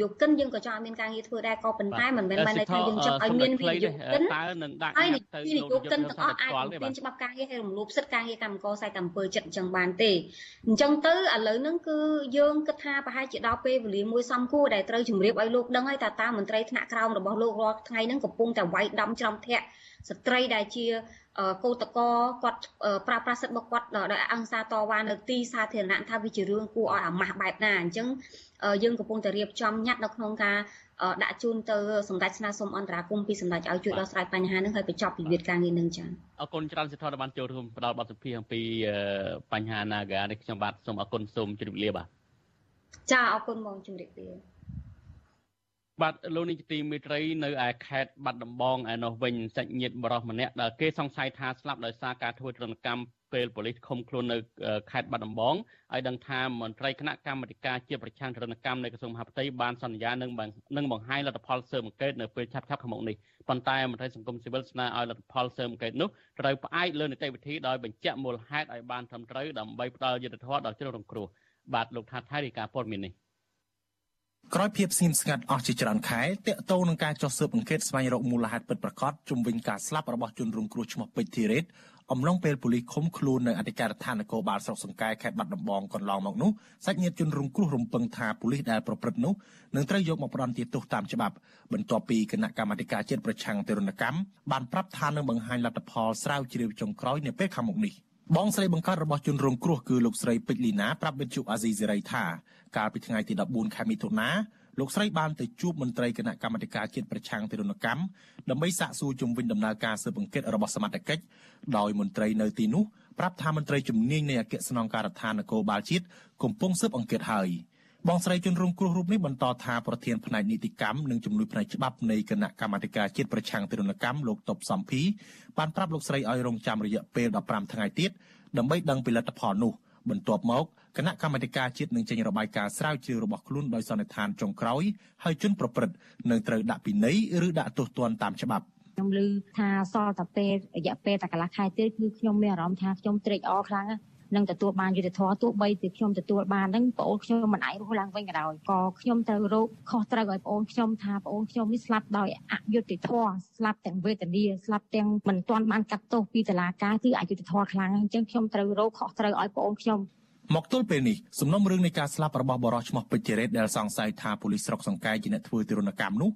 យោគិនយើងក៏ចង់ឲ្យមានការងារធ្វើដែរក៏ប៉ុន្តែមិនមែនបានន័យថាយើងចង់ឲ្យមានវិនិយោគិនតើនឹងដាក់ហើយវិនិយោគិនទាំងអស់អាចបំពេញច្បាប់ការងារឲ្យរំលោភសិទ្ធិការងារកម្មករសាយតាមអំពើចិត្តអញ្ចឹងបានទេអញ្ចឹងទៅឥឡូវហ្នឹងគឺយើងគិតថាប្រហែលជាដល់ពេលវេលាមួយសំគួរដែលត្រូវជម្រាបឲ្យលោកដឹងហើយថាតើមន្ត្រីថ្នាក់ក្រោមរបស់លោករាល់ថ្ងៃហ្នឹងកំពុងតែវាយដំច្រំធាក់ស្ត្រីដែលជាកោតកគាត់ប្រើប្រាស់សិទ្ធិរបស់គាត់ដោយអង្គសារតវ៉ានៅទីសាធារណៈថាវាជារឿងគួរឲ្យអាម៉ាស់បែបណាអញ្ចឹង យើងកំពុងតែរៀបចំញត្តិនៅក្នុងការដាក់ជូនទៅសម្ដេចស្នើសុំអន្តរាគមន៍ពីសម្ដេចឲ្យជួយដោះស្រាយបញ្ហានឹងហើយបញ្ចប់ពិវាទការងារនឹងចា៎អរគុណច្រើនសិទ្ធិដែលបានចូលរួមផ្ដល់បទសម្ភាសន៍អំពីបញ្ហា Naga នេះខ្ញុំបាទសូមអរគុណសូមជម្រាបលាបាទចាអរគុណបងជម្រាបលាបាទលោកនាយកទីមេត្រីនៅឯខេត្តបាត់ដំបងឯនោះវិញសាច់ញាតិបរិសម្នាក់ដែលគេសង្ស័យថាស្លាប់ដោយសារការធ្វើទរណកម្ម ពេលប៉ូលីសឃុំខ្លួននៅខេត្តបាត់ដំបងឲ្យដឹងថាមន្ត្រីគណៈកម្មាធិការជាប្រឆាំងទរណកម្មនៃក្រសួងមហាផ្ទៃបានសន្យានឹងនឹងបង្ហាញលទ្ធផលស៊ើបអង្កេតនៅពេលឆាប់ៗខាងមុខនេះប៉ុន្តែមន្ត្រីសង្គមស៊ីវិលស្នើឲ្យលទ្ធផលស៊ើបអង្កេតនោះត្រូវផ្អែកលើនីតិវិធីដោយបញ្ជាក់មូលហេតុឲ្យបានត្រឹមត្រូវដើម្បីផ្ដល់យុត្តិធម៌ដល់ជ្រុងរងគ្រោះបាទលោកថាថៃរាយការណ៍ព័ត៌មាននេះក្រោយភាពស្ងៀមស្ងាត់អស់ជាច្រើនខែតាក់ទងនឹងការចោះស៊ើបអង្កេតស្វែងរកមូលហេតុពិតប្រាកដជំវិញការស្លាប់របស់ជនរងគ្រោះឈ្មោះពេជ្រធីរ៉េត អំឡុងពេលប៉ូលីសឃុំខ្លួននៅអធិការដ្ឋាននគរបាលស្រុកសង្កែខេត្តបាត់ដំបងកន្លងមកនោះសាច់ញាតិជនរងគ្រោះរំពឹងថាប៉ូលីសដែលប្រព្រឹត្តនោះនឹងត្រូវយកមកផ្ដន្ទាទោសតាមច្បាប់បន្ទាប់ពីគណៈកម្មាធិការជាតិប្រឆាំងទរណកម្មបានប្រាប់ថានឹងបង្ហាញលទ្ធផលស្រាវជ្រាវចុងក្រោយនៅពេលខាងមុខនេះបងស្រីបង្កើតរបស់ជនរងគ្រោះគឺលោកស្រីពេជ្រលីណាប្រាប់វិទ្យុអាស៊ីសេរីថាកាលពីថ្ងៃទី14ខែមិថុនា លោកស្រីបានទៅជួបមន្ត្រីគណៈកម្មាធិការជាតិប្រឆាំងទារុណកម្មដើម្បីសាកសួរជំវិញដំណើរការស៊ើបអង្កេតរបស់សមត្ថកិច្ចដោយមន្ត្រីនៅទីនោះប្រាប់ថាមន្ត្រីជំនាញនៃអគ្គស្នងការដ្ឋាននគរបាលជាតិកំពុងស៊ើបអង្កេតហើយបងស្រីជនរងគ្រោះរូបនេះបន្តថាប្រធានផ្នែកនីតិកម្មនិងជំនួយផ្នែកច្បាប់នៃគណៈកម្មាធិការជាតិប្រឆាំងទារុណកម្មលោកតបសំភីបានប្រាប់លោកស្រីឲ្យរងចាំរយៈពេល15ថ្ងៃទៀតដើម្បីដឹងពីលទ្ធផលនោះ បន្ទាប់មកគណៈកម្មាធិការជាតិនឹងចេញរបាយការណ៍ស្រាវជ្រាវរបស់ខ្លួនដោយសន្និដ្ឋានចុងក្រោយហើយជនប្រព្រឹត្តនឹងត្រូវដាក់ពិន័យឬដាក់ទោសទណ្ឌតាមច្បាប់ខ្ញុំឮថាសល់តែពេលរយៈពេលតែកន្លះខែទៀតគឺខ្ញុំមានអារម្មណ៍ថាខ្ញុំត្រេកអរខ្លាំង នឹងទទួលបានយុត្តិធម៌ទោះបីជាខ្ញុំទទួលបានហ្នឹងបងអូនខ្ញុំមិនអាចរស់ឡើងវិញក៏ដោយក៏ខ្ញុំត្រូវរោគខុសត្រូវឲ្យបងអូនខ្ញុំថាបងអូនខ្ញុំនេះស្លាប់ដោយអយុត្តិធម៌ស្លាប់ទាំងវេទនាស្លាប់ទាំងមិនទាន់បានកាត់ទោសពីតុលាការគឺអយុត្តិធម៌ខ្លាំងអញ្ចឹងខ្ញុំត្រូវរោគខុសត្រូវឲ្យបងអូនខ្ញុំមកទល់ពេលនេះសំណុំរឿងនៃការស្លាប់របស់បរិសុទ្ធឈ្មោះពេជ្រជារ៉េតដែលសង្ស័យថាប៉ូលីសស្រុកសង្កែជាអ្នកធ្វើទរណកម្មនោះ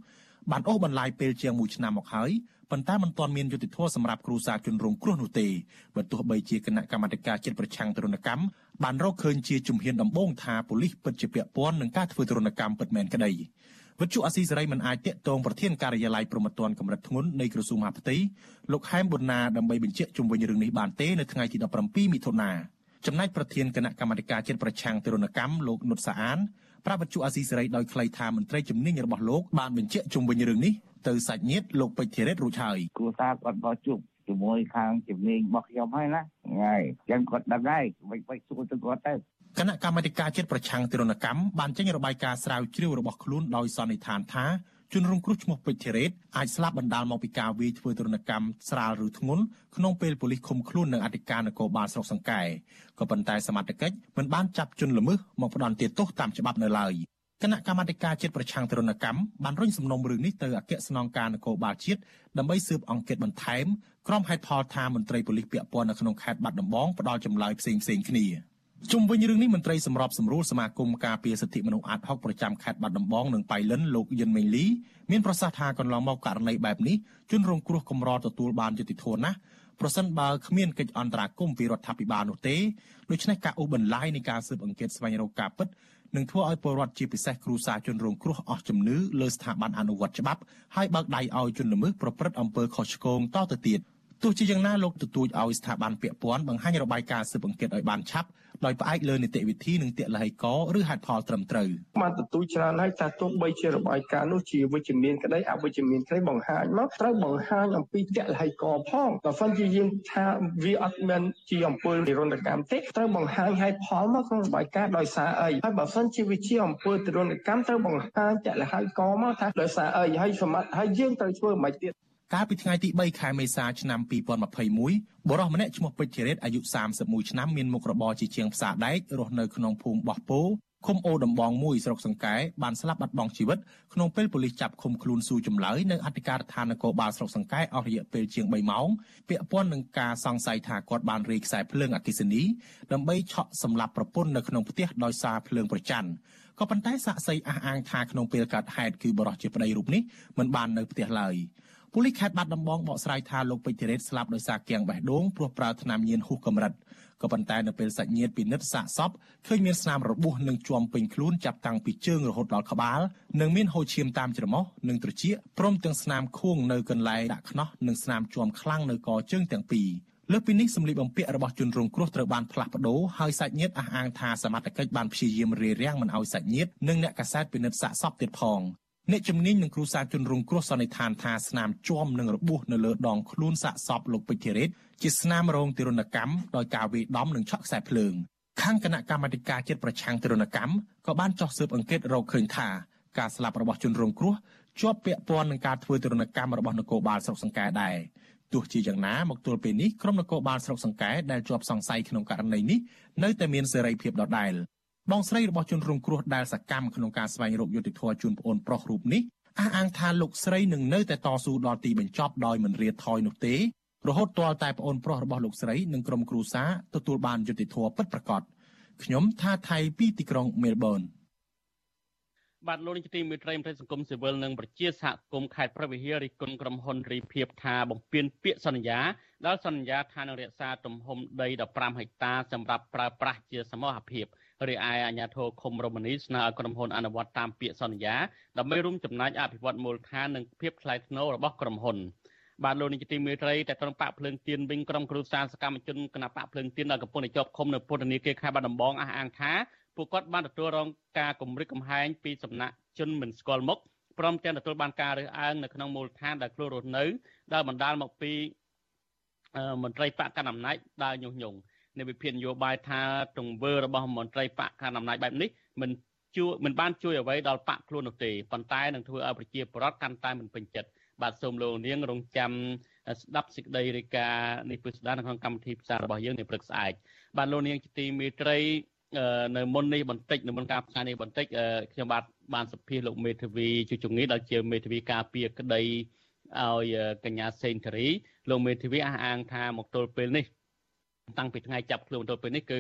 បានអូសបន្លាយពេលជាង1ឆ្នាំមកហើយ ប៉ុន្តែមិនទាន់មានយុត្តិធម៌សម្រាប់គ្រួសារជនរងគ្រោះនោះទេបើទោះបីជាគណៈកម្មាធិការជាតិប្រឆាំងទរណកម្មបានរកឃើញជាជំហានដំបូងថាប៉ូលីសពិតជាពាក់ព័ន្ធនឹងការធ្វើទរណកម្មពិតមែនក្តីវិទ្យុអាស៊ីសេរីមិនអាចតាក់ទងប្រធានការិយាល័យប្រមត្តនកម្រិតធ្ងន់នៃក្រសួងមហាផ្ទៃលោកហែមប៊ុនណាដើម្បីបញ្ជាក់ជុំវិញរឿងនេះបានទេនៅថ្ងៃទី17មិថុនាចំណែកប្រធានគណៈកម្មាធិការជាតិប្រឆាំងទរណកម្មលោកនុតសាអាន ប្រាប់វិទ្យុអាស៊ីសេរីដោយខ្លីថាមន្ត្រីជំនាញរបស់លោកបានបញ្ជាក់ជុំវិញរឿងនេះទៅសាច់ញាតិលោកពេជ្រធីរ៉េតរួចហើយគ្រួសារគាត់បោះជួបជាមួយខាងជំនាញរបស់ខ្ញុំហើយណាថ្ងៃចឹងគាត់ដឹងហើយមិនបាច់សួរទៅគាត់ទៅគណៈកម្មាធិការជាតិប្រឆាំងទរណកម្មបានចេញរបាយការណ៍ស្រាវជ្រាវរបស់ខ្លួនដោយសន្និដ្ឋានថា ជនរងគ្រោះឈ្មោះពេជ្រធីរ៉េតអាចស្លាប់បណ្ដាលមកពីការវាយធ្វើទរណកម្មស្រាលឬធ្ងន់ក្នុងពេលប៉ូលីសឃុំខ្លួននៅអធិការនគរបាលស្រុកសង្កែក៏ប៉ុន្តែសមត្ថកិច្ចមិនបានចាប់ជនល្មើសមកផ្ដន្ទាទោសតាមច្បាប់នៅឡើយគណៈកម្មាធិការជាតិប្រឆាំងទរណកម្មបានរុញសំណុំរឿងនេះទៅអគ្គស្នងការនគរបាលជាតិដើម្បីស៊ើបអង្កេតបន្ថែមក្រុមហេតុផលថាមន្ត្រីប៉ូលីសពាក់ព័ន្ធនៅក្នុងខេត្តបាត់ដំបងផ្ដាល់ចម្លើយផ្សេងៗគ្នា។ ជុំវិញរឿងនេះមន្ត្រីសម្របសម្រួលសមាគមការពារសិទ្ធិមនុស្សអាត6ប្រចាំខេត្តបាត់ដំបងនិងបៃលិនលោកយិនមេងលីមានប្រសាសន៍ថាកន្លងមកករណីបែបនេះជនរងគ្រោះកម្រទទួលបានយុត្តិធម៌ណាស់ប្រសិនបើគ្មានកិច្ចអន្តរាគមន៍ពីរដ្ឋាភិបាលនោះទេដូច្នេះការអូសបន្លាយនៃការស៊ើបអង្កេតស្វែងរកការពិតនឹងធ្វើឲ្យពលរដ្ឋជាពិសេសគ្រួសារជនរងគ្រោះអស់ជំនឿលើស្ថាប័នអនុវត្តច្បាប់ហើយបើកដៃឲ្យជនល្មើសប្រព្រឹត្តអំពើខុសឆ្គងតទៅទៀត ទោះជាយ៉ាងណាលោកទទូចឲ្យស្ថាប័នពាក់ព័ន្ធបង្ហាញរបាយការណ៍ស៊ើបអង្កេតឲ្យបានឆាប់ដោយផ្អែកលើនីតិវិធីនិងតិលហិកឬហេតុផលត្រឹមត្រូវបានទទូចច្រើនហើយថាទោះបីជារបាយការណ៍នោះជាវិជ្ជមានក្តីអវិជ្ជមានក្តីបង្ហាញមកត្រូវបង្ហាញអំពីតិលហិកផងបើមិនជាយើងថាវាអត់មានជាអំពើនិរន្តរកម្មទេត្រូវបង្ហាញហេតុផលមកក្នុងរបាយការណ៍ដោយសារអីហើយបើមិនជាវាជាអំពើនិរន្តរកម្មត្រូវបង្ហាញតិលហិកមកថាដោយសារអីហើយសមត្ថហើយយើងត្រូវធ្វើមិនទៀត កាលពីថ្ងៃទី3ខែមេសាឆ្នាំ2021បុរសម្នាក់ឈ្មោះពេជ្រជារ៉េតអាយុ31ឆ្នាំមានមុខរបរជាជាងផ្សារដែករស់នៅក្នុងភូមិបោះពោឃុំអូដំបងមួយស្រុកសង្កែបានស្លាប់បាត់បង់ជីវិតក្នុងពេលប៉ូលីសចាប់ឃុំខ្លួនស៊ូចម្លើយនៅអធិការដ្ឋាននគរបាលស្រុកសង្កែអស់រយៈពេលជាង3ម៉ោងពាក់ព័ន្ធនឹងការសង្ស័យថាគាត់បានរាយខ្សែភ្លើងអគ្គិសនីដើម្បីឆក់សម្លាប់ប្រពន្ធនៅក្នុងផ្ទះដោយសារភ្លើងប្រច័ណ្ឌក៏ប៉ុន្តែសាក់សីអះអាងថាក្នុងពេលកើតហេតុគឺបរិសុទ្ធជាប្តីរូបនេះមិនបាននៅផ្ទះឡើយ ប៉ូលីសខេត្តបាត់ដំបងបកស្រាយថាលោកពេជ្រធីរ៉េតស្លាប់ដោយសារគាំងបេះដូងព្រោះប្រើថ្នាំញៀនហួសកម្រិតក៏ប៉ុន្តែនៅពេលសាច់ញាតិពិនិត្យសាកសពឃើញមានស្នាមរបួសនិងជាំពេញខ្លួនចាប់តាំងពីជើងរហូតដល់ក្បាលនិងមានហូរឈាមតាមច្រមុះនិងត្រចៀកព្រមទាំងស្នាមខួងនៅកន្លែងដាក់ខ្នោះនិងស្នាមជាំខ្លាំងនៅកជើងទាំងពីរលើសពីនេះសម្លៀកបំពាក់របស់ជនរងគ្រោះត្រូវបានផ្លាស់ប្ដូរហើយសាច់ញាតិអះអាងថាសមត្ថកិច្ចបានព្យាយាមរារាំងមិនឲ្យសាច់ញាតិនិងអ្នកកាសែតពិនិត្យសាកសពទៀតផង អ្នកជំនាញនឹងគ្រូសាជនរងគ្រោះសន្និដ្ឋានថាស្នាមជាំនិងរបួសនៅលើដងខ្លួនសាកសពលោកពេជ្រធីរ៉េតជាស្នាមរងទារុណកម្មដោយការវាយដំនិងឆក់ខ្សែភ្លើងខាងគណៈកម្មាធិការជាតិប្រឆាំងទារុណកម្មក៏បានចោះស៊ើបអង្កេតរកឃើញថាការស្លាប់របស់ជនរងគ្រោះជាប់ពាក់ព័ន្ធនឹងការធ្វើទារុណកម្មរបស់នគរបាលស្រុកសង្កែដែរទោះជាយ៉ាងណាមកទល់ពេលនេះក្រុមនគរបាលស្រុកសង្កែដែលជាប់សង្ស័យក្នុងករណីនេះនៅតែមានសេរីភាពដដែល បងស្រីរបស់ជនរងគ្រោះដែលសកម្មក្នុងការស្វែងរកយុត្តិធម៌ជូនប្អូនប្រុសរូបនេះអះអាងថាលោកស្រីនឹងនៅតែតស៊ូដល់ទីបញ្ចប់ដោយមិនរាថយនោះទេរហូតទាល់តែប្អូនប្រុសរបស់លោកស្រីនិងក្រុមគ្រួសារទទួលបានយុត្តិធម៌ពិតប្រាកដខ្ញុំថាថៃពីទីក្រុងមែលប៊នបាទលោកនាយកទីមេត្រីមន្ត្រីសង្គមស៊ីវិលនិងប្រជាសហគមន៍ខេត្តព្រះវិហាររិះគន់ក្រុមហ៊ុនរីភិបថាបំពេញពាក្យសន្យាដែលសន្យាថានឹងរក្សាទំហំដី15ហិកតាសម្រាប់ប្រើប្រាស់ជាសមូហភាព រីឯអាជ្ញាធរឃុំរមនីស្នើឲ្យក្រុមហ៊ុនអនុវត្តតាមពាក្យសន្យាដើម្បីរួមចំណែកអភិវឌ្ឍមូលដ្ឋាននិងភាពថ្លៃថ្នូររបស់ក្រុមហ៊ុនបាទលោកនាយកទីមេត្រីតែត្រង់បាក់ភ្លើងទៀនវិញក្រុមគ្រូសាស្ត្រសកម្មជនគណៈបកភ្លើងទៀនដែលកំពុងតែជាប់ឃុំនៅពន្ធនាគារខេត្តបាត់ដំបងអះអាងថាពួកគាត់បានទទួលរងការគំរាមកំហែងពីសំណាក់ជនមិនស្គាល់មុខព្រមទាំងទទួលបានការរើសអើងនៅក្នុងមូលដ្ឋានដែលខ្លួនរស់នៅដែលបណ្ដាលមកពីមន្ត្រីបកកណ្ដាលអំណាចដើរញុះញង់ នៃវិភាគនយោបាយថាទង្វើរបស់មន្ត្រីបកកណ្ដាលអំណាចបែបនេះមិនជួយមិនបានជួយអ្វីដល់បកខ្លួននោះទេប៉ុន្តែនឹងធ្វើឲ្យប្រជាពលរដ្ឋកាន់តែមិនពេញចិត្តបាទសូមលោកនាងរងចាំស្ដាប់សេចក្តីរាយការណ៍នេះពិស្ដារនៅក្នុងកម្មវិធីផ្សាយរបស់យើងនៅព្រឹកស្អែកបាទលោកនាងជាទីមេត្រីនៅមុននេះបន្តិចនៅមុនការផ្សាយនេះបន្តិចខ្ញុំបាទបានសភាលោកមេធាវីជួជងីដែលជាមេធាវីការពារក្តីឲ្យកញ្ញាសេងធារីលោកមេធាវីអះអាងថាមកទល់ពេលនេះ តាំងពីថ្ងៃចាប់ខ្លួនទៅពេលនេះគឺ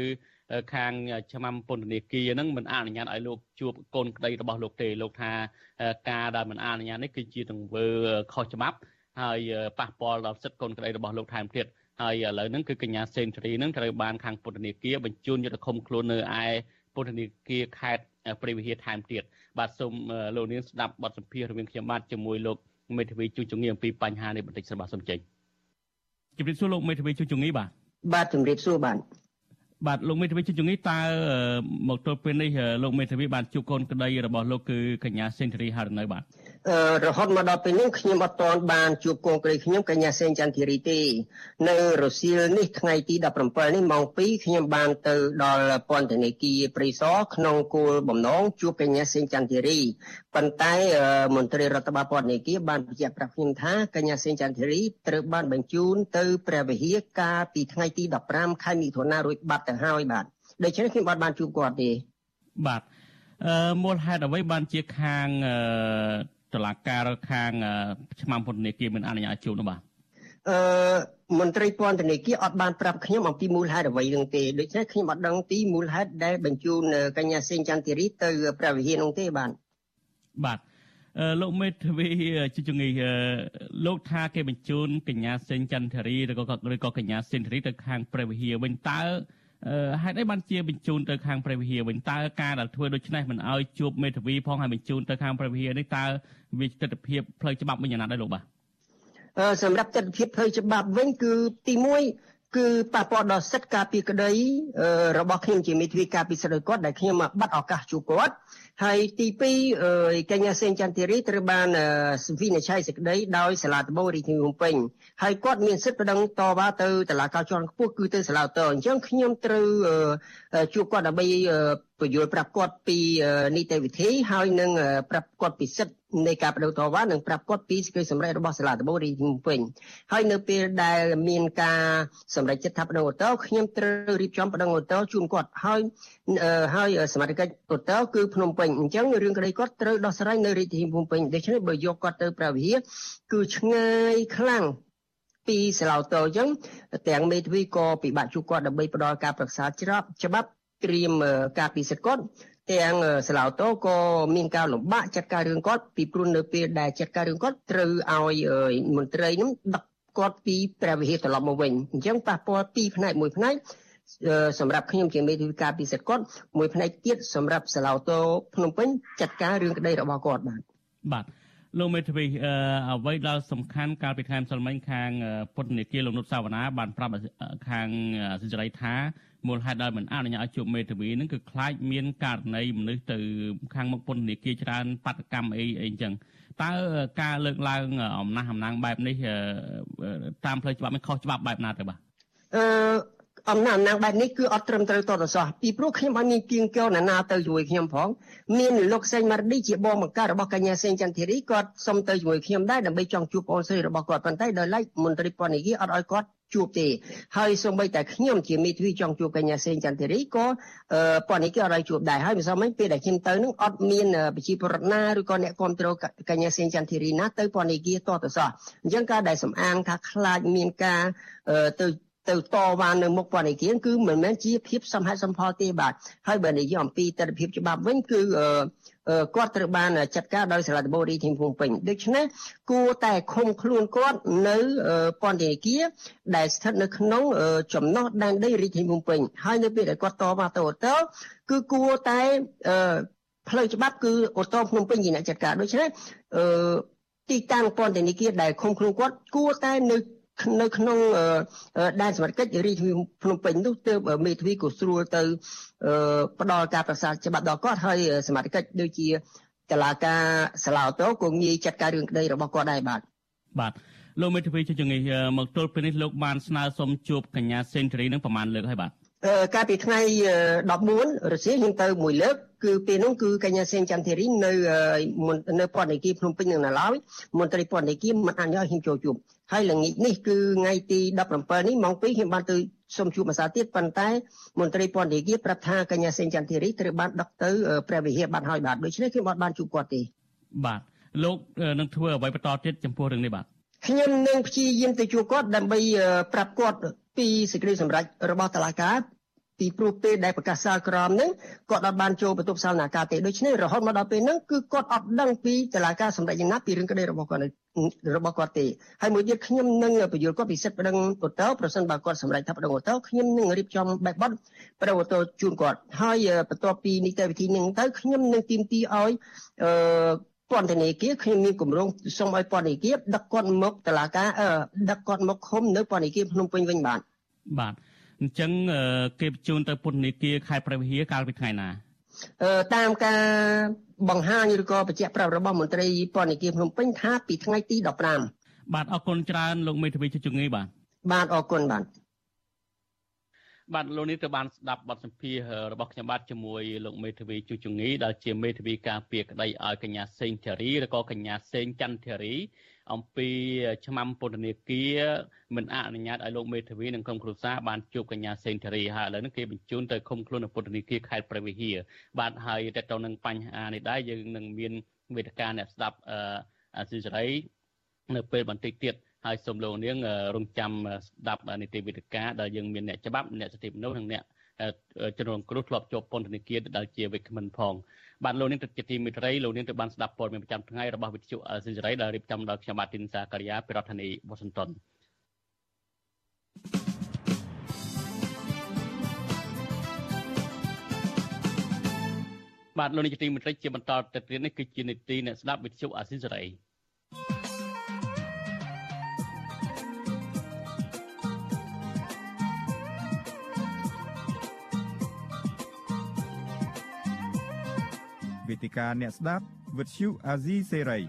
ខាងឆ្នាំពន្ធនាគារហ្នឹងមិនអនុញ្ញាតឲ្យលោកជួបកូនក្តីរបស់លោកទេលោកថាការដែលមិនអនុញ្ញាតនេះគឺជាទង្វើខុសច្បាប់ហើយប៉ះពាល់ដល់សិទ្ធិកូនក្តីរបស់លោកថែមទៀតហើយឥឡូវហ្នឹងគឺកញ្ញាសេនស៊ូរីហ្នឹងត្រូវបានខាងពន្ធនាគារបញ្ជូនយកទៅឃុំខ្លួននៅឯពន្ធនាគារខេត្តព្រៃវិហារថែមទៀតបាទសូមលោកនាងស្ដាប់បទសម្ភាសន៍រវាងខ្ញុំបាទជាមួយលោកមេធាវីជួចងីអំពីបញ្ហានេះបន្តិចសិនបាទសូមចេញជម្រាបសួរលោកមេធាវីជួចងីបាទ បាទជម្រាបសួរបាទបាទលោកមេធាវីជជំងឺតើមកទល់ពេលនេះលោកមេធាវីបានជួបកូនក្តីរបស់លោកគឺកញ្ញាសេនធរីហើយនៅបាទ រហូតមកដល់ពេលនេះខ្ញុំអត់ទាន់បានជួបកូនក្រីខ្ញុំកញ្ញាសេងចន្ទធីរីទេនៅរសៀលនេះថ្ងៃទី17នេះម៉ោង2ខ្ញុំបានទៅដល់ពន្ធនាគារព្រៃសរក្នុងគោលបំណងជួបកញ្ញាសេងចន្ទធីរីប៉ុន្តែមន្ត្រីរដ្ឋបាលពន្ធនាគារបានបញ្ជាក់ប្រាប់ខ្ញុំថាកញ្ញាសេងចន្ទធីរីត្រូវបានបញ្ជូនទៅព្រះវិហារកាលពីថ្ងៃទី15ខែមិថុនារួចបាត់ទៅហើយបាទដូច្នេះខ្ញុំបាត់បានជួបគាត់ទេបាទអឺមូលហេតុអ្វីបានជាខាង តឡាការខាងឆ្មាំពន្ធនាគារមិនអនុញ្ញាតជួបនោះបាទអឺមន្ត្រីពន្ធនាគារអត់បានប្រាប់ខ្ញុំអំពីមូលហេតុអ្វីនឹងទេដូច្នេះខ្ញុំអត់ដឹងពីមូលហេតុដែលបញ្ជូនកញ្ញាសេងចន្ទធីរីទៅព្រះវិហារនោះទេបាទបាទលោកមេធាវីជាជំងឺលោកថាគេបញ្ជូនកញ្ញាសេងចន្ទធារីឬក៏ឬក៏កញ្ញាសេងធារីទៅខាងព្រះវិហារវិញតើ ហេតុអីបានជាបញ្ជូនទៅខាងព្រះវិហារវិញតើការដែលធ្វើដូច្នេះមិនអោយជួបមេធាវីផងហើយបញ្ជូនទៅខាងព្រះវិហារនេះតើវាទស្សនវិជ្ជាផ្លូវច្បាប់វិញយ៉ាងណាដែរលោកបាទអឺសម្រាប់ទស្សនវិជ្ជាផ្លូវច្បាប់វិញគឺទី1គឺប៉ះពាល់ដល់សិទ្ធិការពារក្តីរបស់ខ្ញុំជាមេធាវីការពារសិទ្ធិរបស់គាត់ដែលខ្ញុំបាត់ឱកាសជួបគាត់ហើយទី2កញ្ញាសេងចន្ទធីរីត្រូវបានវិនិច្ឆ័យសេចក្តីដោយសាលាដំបងរាជធានីភ្នំពេញហើយគាត់មានសិទ្ធិប្តឹងតវ៉ាទៅតុលាការជាន់ខ្ពស់គឺទៅសាលាឧទ្ធរអញ្ចឹងខ្ញុំត្រូវជួបគាត់ដើម្បីពយល់ប្រាប់គាត់ពីនីតិវិធីហើយនឹងប្រាប់គាត់ពីសិទ្ធិនៃការបដិវតវ៉ានិងប្រាប់គាត់ពីសេចក្តីសម្រេចរបស់សាលាដំបងរាជធានីភ្នំពេញហើយនៅពេលដែលមានការសម្រេចចិត្តថាបដិវតខ្ញុំត្រូវរៀបចំបដិវតជូនគាត់ហើយហើយសមាជិកឧត្តរគឺភ្នំពេញអញ្ចឹងរឿងក្តីគាត់ត្រូវដោះស្រាយនៅរាជធានីភ្នំពេញដូច្នេះបើយកគាត់ទៅព្រះវិហារគឺឆ្ងាយខ្លាំងពីសាឡាវតអញ្ចឹងទាំងមេធាវីក៏ពិបាកជួបគាត់ដើម្បីផ្ដល់ការប្រឹក្សាច្រាប់ច្បាប់ត្រៀមការពិសិដ្ឋគាត់ទាំងសាឡាវតូក៏មានការលំបាកចាត់ការរឿងគាត់ពីព្រោះនៅពេលដែលចាត់ការរឿងគាត់ត្រូវឲ្យមន្ត្រីនឹងដឹកគាត់ពីព្រះវិហារត្រឡប់មកវិញអញ្ចឹងប៉ះពាល់ពីរផ្នែកមួយផ្នែក សម្រាប់ខ្ញុំជាមេធាវីការពិសិដ្ឋគាត់មួយផ្នែកទៀតសម្រាប់សាឡាវតូភ្នំពេញចាត់ការរឿងក្តីរបស់គាត់បាទបាទលោកមេធាវីអ្វីដែលសំខាន់កាលពីខែម្សិលមិញខាងពុទ្ធនេគាលោកនុតសាវណ្ណាបានប្រាប់ខាងសិទ្ធិរីថាមូលហេតុដែលមិនអនុញ្ញាតឲ្យជួបមេធាវីនឹងគឺខ្លាចមានករណីមនុស្សទៅខាងមុខពន្ធនាគារច្រើនបាតកម្មអីអីចឹងតើការលើកឡើងអំណះអំណាងបែបនេះតាមផ្លូវច្បាប់មិនខុសច្បាប់បែបណាទៅបាទអឺ អំណាចអំណាងបែបនេះគឺអត់ត្រឹមត្រូវតទៅសោះពីព្រោះខ្ញុំអត់មានគៀងកោណានាទៅជួយខ្ញុំផងមានលោកសេងម៉ារឌីជាបងបង្កើតរបស់កញ្ញាសេងចន្ទធីរីគាត់សុំទៅជាមួយខ្ញុំដែរដើម្បីចង់ជួបបងស្រីរបស់គាត់ប៉ុន្តែដោយឡែកមន្ត្រីពន្ធនាគារអត់ឲ្យគាត់ជួបទេហើយសូម្បីតែខ្ញុំជាមេធាវីចង់ជួបកញ្ញាសេងចន្ទធីរីក៏ពន្ធនាគារអត់ឲ្យជួបដែរហើយម្សិលមិញពេលដែលខ្ញុំទៅនឹងអត់មានប្រជាពលរដ្ឋណាឬក៏អ្នកគ្រប់គ្រងកញ្ញាសេងចន្ទធីរីណាទៅពន្ធនាគារតទៅសោះអញ្ចឹងការដែលសំអាងថាខ្លាចមានការទៅ ទៅតវ៉ានៅមុខពន្ធនាគារគឺមិនមែនជាភាពសមហេតុសមផលទេបាទហើយបើនិយាយអំពីទស្សនវិជ្ជាច្បាប់វិញគឺគាត់ត្រូវបានចាត់ការដោយសាលាដំបូងរាជធានីភ្នំពេញដូច្នេះគួរតែឃុំខ្លួនគាត់នៅពន្ធនាគារដែលស្ថិតនៅក្នុងចំណោះដែនដីរាជធានីភ្នំពេញហើយនៅពេលដែលគាត់តវ៉ាទៅអូតូគឺគួរតែផ្លូវច្បាប់គឺអូតូភ្នំពេញជាអ្នកចាត់ការដូច្នេះទីតាំងពន្ធនាគារដែលឃុំខ្លួនគាត់គួរតែនៅ នៅក្នុងដែនសមត្ថកិច្ចរាជធានីភ្នំពេញនោះទើបមេធាវីក៏ស្រួលទៅផ្ដល់ការប្រសាច្បាប់ដល់គាត់ហើយសមត្ថកិច្ចដូចជាតឡាការសាឡាតូក៏ងាយចាត់ការរឿងក្តីរបស់គាត់ដែរបាទបាទលោកមេធាវីជាជំងឺមកទល់ពេលនេះលោកបានស្នើសុំជួបកញ្ញាសេនស៊ូរីនឹងប្រមាណលើកហើយបាទកាលពីថ្ងៃ14រសៀលខ្ញុំទៅមួយលើកគឺពេលនោះគឺកញ្ញាសេងចន្ទធីរីនៅនៅពន្ធនាគារភ្នំពេញនៅឡើយមន្ត្រីពន្ធនាគារមិនអនុញ្ញាតខ្ញុំចូលជួប ហើយល្ងាចនេះគឺថ្ងៃទី17នេះម៉ោង2ខ្ញុំបានទៅសូមជួបម្សិលទៀតប៉ុន្តែមន្ត្រីពន្ធនាគារប្រាប់ថាកញ្ញាសេងចន្ទធីរីត្រូវបានដឹកទៅព្រះវិហារបានហើយបាទដូច្នេះខ្ញុំអត់បានជួបគាត់ទេបាទលោកនឹងធ្វើអ្វីបន្តទៀតចំពោះរឿងនេះបាទខ្ញុំនឹងព្យាយាមទៅជួបគាត់ដើម្បីប្រាប់គាត់ពីសេចក្តីសម្រេចរបស់តុលាការ ពីព្រោះពេលដែលប្រកាសសាលក្រមហ្នឹងគាត់អត់បានចូលបន្ទប់សាលនាការទេដូច្នេះរហូតមកដល់ពេលហ្នឹងគឺគាត់អត់ដឹងពីតឡាការសម្ដែងយ៉ាងណាពីរឿងក្តីរបស់គាត់របស់គាត់ទេហើយមួយទៀតខ្ញុំនឹងបញ្យល់គាត់ពីសិទ្ធិប្តឹងអូតូប្រសិនបើគាត់សម្រេចថាប្តឹងអូតូខ្ញុំនឹងរៀបចំបែបបទប្តឹងអូតូជូនគាត់ហើយបន្ទាប់ពីនីតិវិធីហ្នឹងទៅខ្ញុំនឹងទីមទីឲ្យអឺពន្ធនាគារខ្ញុំមានគម្រោងសូមឲ្យពន្ធនាគារដឹកគាត់មកតឡាការដឹកគាត់មកឃុំនៅពន្ធនាគារភ្នំពេញវិញបាទបាទ អញ្ចឹងគេបញ្ជូនទៅពន្ធនាគារខេត្តព្រះវិហារកាលពីថ្ងៃណាតាមការបង្ហាញឬក៏បញ្ជាក់ប្រាប់របស់មន្ត្រីពន្ធនាគារភ្នំពេញថាពីថ្ងៃទី15បាទអរគុណច្រើនលោកមេធាវីជជំងឺបាទបាទអរគុណបាទបាទលោកនេះទៅបានស្ដាប់បទសម្ភាសរបស់ខ្ញុំបាទជាមួយលោកមេធាវីជជំងឺដែលជាមេធាវីការពារក្តីឲ្យកញ្ញាសេងធារីឬក៏កញ្ញាសេងច័ន្ទធារី អំពីឆ្នាំពន្ធនាគារមិនអនុញ្ញាតឲ្យលោកមេធាវីនិងក្រុមគ្រួសារបានជួបកញ្ញាសេងធារីហើយឥឡូវនេះគេបញ្ជូនទៅឃុំខ្លួននៅពន្ធនាគារខេត្តព្រះវិហារបាទហើយតទៅនឹងបញ្ហានេះដែរយើងនឹងមានវេទិកាអ្នកស្ដាប់អសិសរីនៅពេលបន្តិចទៀតហើយសូមលោកនាងរងចាំស្ដាប់នីតិវិទ្យាដែលយើងមានអ្នកច្បាប់អ្នកសិទ្ធិមនុស្សនិងអ្នកជនរងគ្រោះធ្លាប់ជាប់ពន្ធនាគារដែលជាវិក្កាមិនផង បាទលោកនាងទៅជាទីមេត្រីលោកនាងទៅបានស្ដាប់ព័ត៌មានប្រចាំថ្ងៃរបស់វិទ្យុអេស៊ីសេរីដែលរៀបចំដោយខ្ញុំបាទទីនសាការីយ៉ាពីរដ្ឋធានីវ៉ាស៊ីនតោនបាទលោកនាងជាទីមេត្រីជាបន្តទៅទៀតនេះគឺជានីតិអ្នកស្ដាប់វិទ្យុអេស៊ីសេរី វេទិកាអ្នកស្ដាប់វិទ្យុអាស៊ីសេរី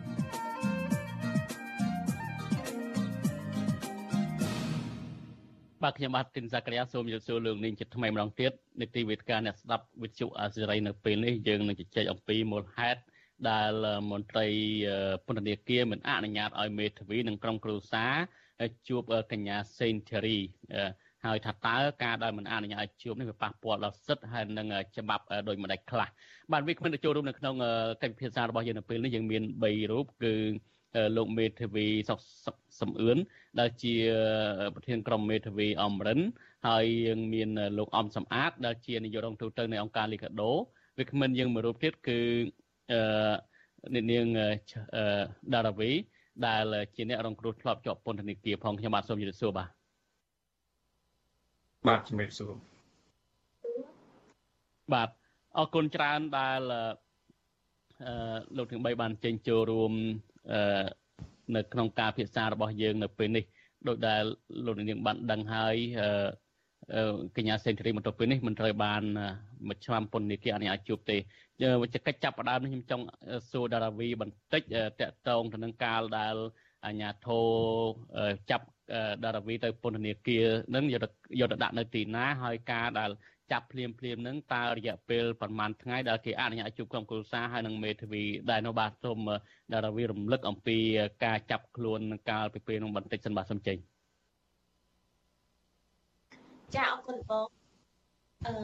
បាទខ្ញុំបាទទីនសាក្រាសូមជម្រាបសួរលោកនាងជាថ្មីម្ដងទៀតនីតិវេទិកាអ្នកស្ដាប់វិទ្យុអាស៊ីសេរីនៅពេលនេះយើងនឹងជជែកអំពីមូលហេតុដែលមន្ត្រីពន្ធនាគារមិនអនុញ្ញាតឲ្យមេធាវីនិងក្រុមគ្រួសារជួបកញ្ញាសេនធីរី ហើយថាតើការដែលមិនអនុញ្ញាតឲ្យជួបនេះវាប៉ះពាល់ដល់សិទ្ធិហើយនឹងច្បាប់ដោយម្ដេចខ្លះបាទវាគ្មិនទៅចូលរួមនៅក្នុងកិច្ចពិភាក្សារបស់យើងនៅពេលនេះយើងមាន3រូបគឺលោកមេធាវីសុកសំអឿនដែលជាប្រធានក្រុមមេធាវីអមរិនហើយយើងមានលោកអំសំអាតដែលជានាយករងទូតនៅអង្គការលីកាដូវាគ្មិនយើងមួយរូបទៀតគឺអឺអ្នកនាងដារ៉ាវីដែលជាអ្នករងគ្រោះធ្លាប់ជាប់ពន្ធនាគារផងខ្ញុំបាទសូមជម្រាបសួរបាទ បាទជំរាបសួរបាទអរគុណច្រើនដែលអឺលោកទាំង3បានចេញចូលរួមអឺនៅក្នុងការពិភាក្សារបស់យើងនៅពេលនេះដោយដែលលោកនាងបានដឹងហើយអឺកញ្ញាសេនធរីបន្ទាប់ពីនេះមិនត្រូវបានមួយឆ្នាំពន្ធនាគារអនុញ្ញាតជួបទេវិជ្ជកិច្ចចាប់ផ្ដើមនេះខ្ញុំចង់សួរដារាវីបន្តិចតកតងទៅនឹងកាលដែល អាញាធោចាប់ដារាវីទៅពន្ធនាគារនឹងយកយកទៅដាក់នៅទីណាហើយការដែលចាប់ភ្លាមភ្លាមនឹងតើរយៈពេលប្រហែលថ្ងៃដែលគេអនុញ្ញាតជួបក្រុមគ្រួសារហើយនឹងមេធាវីដែលនៅបាទសូមដារាវីរំលឹកអំពីការចាប់ខ្លួនកាលពីពេលនោះបន្តិចសិនបាទសូមចេញចាអរគុណបងអឺ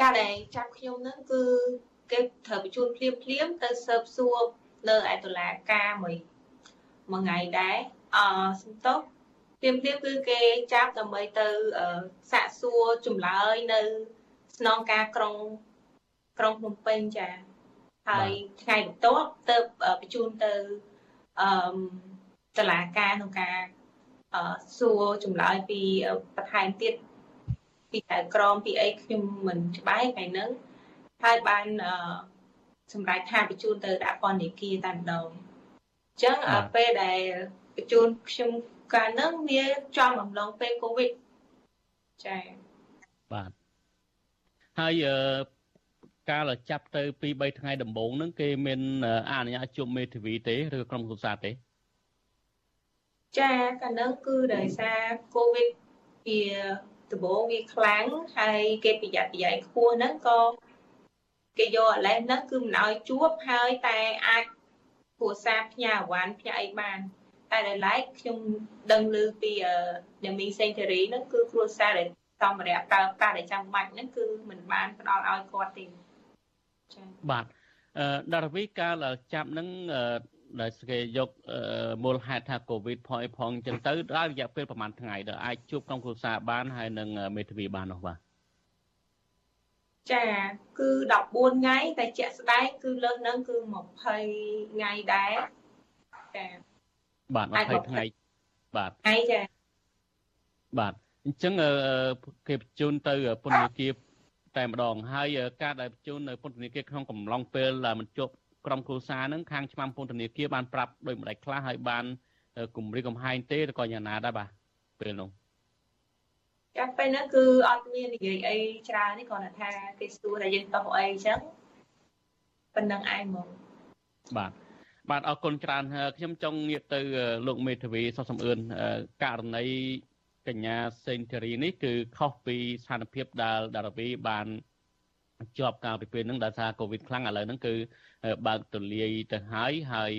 ការដែលចាប់ខ្ញុំហ្នឹងគឺគេត្រូវបញ្ជូនភ្លាមភ្លាមទៅស៊ើបសួរនៅឯតុលាការមួយ មួយថ្ងៃដែរអសំទោសព្រាមព្រាមគឺគេចាប់ដើម្បីទៅសាកសួរចម្លើយនៅ ស្នងការក្រុងក្រុងភ្នំពេញចាហើយថ្ងៃបន្ទាប់ទៅបញ្ជូនទៅអឺតឡាការក្នុងការសួរចម្លើយពីបន្ថែមទៀតពីតែក្រមពីអីខ្ញុំមិនច្បាស់ថ្ងៃហ្នឹងហើយបានសម្រាប់ថាបញ្ជូនទៅដាក់ពន្ធនាគារតែម្ដងអញ្ចឹងពេលដែលបញ្ជូនខ្ញុំកាលហ្នឹងវាចំអំឡុងពេលកូវីដចា៎បាទហើយអឺកាលចាប់ទៅ2 3ថ្ងៃដំបូងហ្នឹងគេមានអនុញ្ញាតជួបមេធាវីទេឬក្រុមគ្រួសារទេចាកាលហ្នឹងគឺដោយសារកូវីដវាដំបូងវាខ្លាំងហើយគេប្រយ័ត្នប្រយែងខ្ពស់ហ្នឹងក៏គេយកឥឡូវហ្នឹងគឺមិនឲ្យជួបហើយតែអាច គ្រួសារផ្ញើអវ៉ាន់ផ្ញើអីបានតែដែលឡែកខ្ញុំដឹងឮពីអ្នកមីសេងធារីហ្នឹងគឺគ្រួសារដែលសម្រាប់ប្រើប្រាស់ដែលចាំបាច់ហ្នឹងគឺមិនបានផ្ដល់ឲ្យគាត់ទេចា៎បាទអឺដារវីកាលចាប់ហ្នឹងដែលគេយកមូលហេតុថាកូវីដផងអីផងអញ្ចឹងទៅដល់រយៈពេលប្រហែលថ្ងៃដែលអាចជួបក្រុមគ្រួសារបានហើយនឹងមេធាវីបាននោះបាទ ចាគឺ14ថ្ងៃតែជាក់ស្ដែងគឺលើសនឹងគឺ20ថ្ងៃដែរចាបាទ20ថ្ងៃបាទថ្ងៃចាបាទអញ្ចឹងគេបញ្ជូនទៅពន្ធនាគារតែម្ដងហើយការដែលបញ្ជូននៅពន្ធនាគារក្នុងកំឡុងពេលដែលមិនជាប់ក្រុមគ្រួសារហ្នឹងខាងឆ្មាំពន្ធនាគារបានប្រាប់ដោយម្ដេចខ្លះហើយបានគម្រាមកំហែងទេឬក៏យ៉ាងណាដែរបាទពេលនោះ ចាពេលហ្នឹងគឺអត់មាននិយាយអីច្រើននេះគ្រាន់តែថាគេសួរតែយើងតោះអីអញ្ចឹងប៉ុណ្្នឹងឯងហ្មងបាទបាទអរគុណច្រើនខ្ញុំចង់ងាកទៅលោកមេធាវីសុខសំអឿនករណីកញ្ញាសេងធារីនេះគឺខុសពីស្ថានភាពដែលដារវីបានជាប់កាលពីពេលហ្នឹងដោយសារកូវីដខ្លាំងឥឡូវហ្នឹងគឺបើកទូលាយទៅហើយហើយ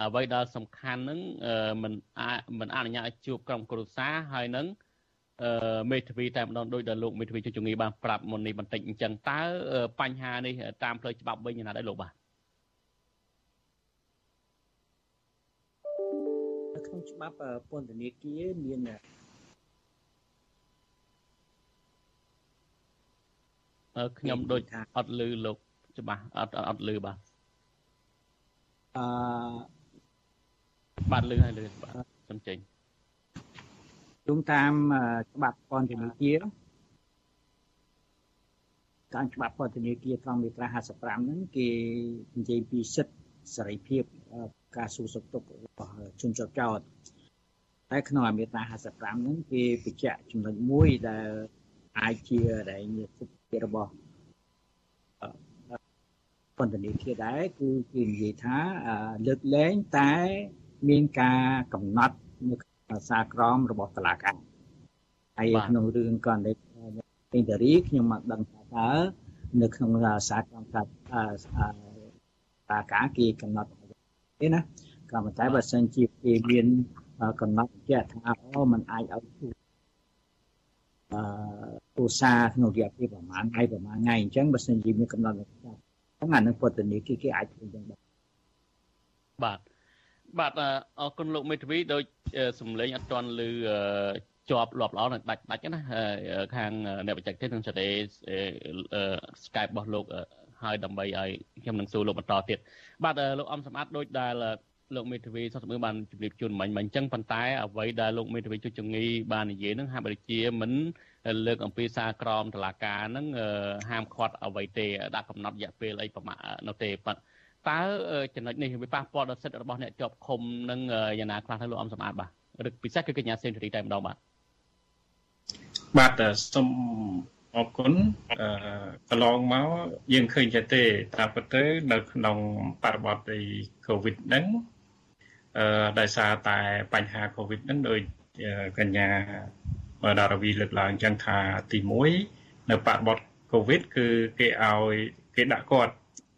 អ្វីដែលសំខាន់ហ្នឹងមិនមិនអនុញ្ញាតឲ្យជួបក្រុមគ្រួសារហើយនឹង មេធាវីតែម្ដងដោយដែលលោកមេធាវីជួយជំងឺបានប្រាប់មុននេះបន្តិចអញ្ចឹងតើបញ្ហានេះតាមផ្លូវច្បាប់វិញយ៉ាងណាដែរលោកបាទក្នុងច្បាប់ពន្ធនាគារមានខ្ញុំដូចអត់លឺលោកច្បាស់អត់អត់លឺបាទអឺបាទលឺហើយលឺបាទសំចេញ ជុំតាមច្បាប់ពន្ធនាគារតាមច្បាប់ពន្ធនាគារត្រង់មាត្រា55ហ្នឹងគេនិយាយពីសិទ្ធិសេរីភាពការសួរសុខទុក្ខរបស់ជនជាប់ចោតតែក្នុងមាត្រា55ហ្នឹងគេបញ្ជាក់ចំណុចមួយដែលអាចជាដែលជាសិទ្ធិរបស់ពន្ធនាគារដែរគឺគេនិយាយថាលើកលែងតែមានការកំណត់នៅ សារក្រមរបស់តុលាការហើយក្នុងរឿងកណ្ដីពេញតារីខ្ញុំមកដឹងថាតើនៅក្នុងសារក្រមថាតាការគេកំណត់ទេណាក៏ប៉ុន្តែបើសិនជាគេមានកំណត់ជាក់ថាអូมันអាចឲ្យទូអឺទូសាក្នុងរយៈពេលប្រហែលថ្ងៃប្រហែលថ្ងៃអញ្ចឹងបើសិនជាមានកំណត់ហ្នឹងអានឹងពន្ធនាគារគេអាចធ្វើយ៉ាងដែរបាទ បាទអរគុណលោកមេធាវីដោយសំឡេងអត់ទាន់ឮជាប់លាប់ល្អនឹងដាច់ដាច់ណាខាងអ្នកបច្ចេកទេសនឹងសេរី Skype របស់លោកហើយដើម្បីឲ្យខ្ញុំនឹងសួរលោកបន្តទៀតបាទលោកអំសម្បត្តិដូចដែលលោកមេធាវីសុខសមឿបានជម្រាបជូនមិញមិញអញ្ចឹងប៉ុន្តែអ្វីដែលលោកមេធាវីជួយចងីបាននិយាយនឹងហាក់បីជាមិនលើកអំពីសារក្រមតឡាការហ្នឹងហាមឃាត់អ្វីទេដាក់កំណត់រយៈពេលអីប្រមាណនោះទេប៉ុន្តែ តើចំណុចនេះវាប៉ះពាល់ដល់សិទ្ធិរបស់អ្នកជាប់ឃុំនឹងយ៉ាងណាខ្លះទៅលោកអំសម្បត្តិបាទឬពិសេសគឺកញ្ញាសេនស៊ូរីតែម្ដងបាទបាទសូមអរគុណអឺកន្លងមកយើងឃើញចេះទេតាមពិតទៅនៅក្នុងបរិបទនៃ COVID ហ្នឹងអឺដោយសារតែបញ្ហា COVID ហ្នឹងដោយកញ្ញាដារវីលើកឡើងចឹងថាទី1នៅបរិបទ COVID គឺគេឲ្យគេដាក់គាត់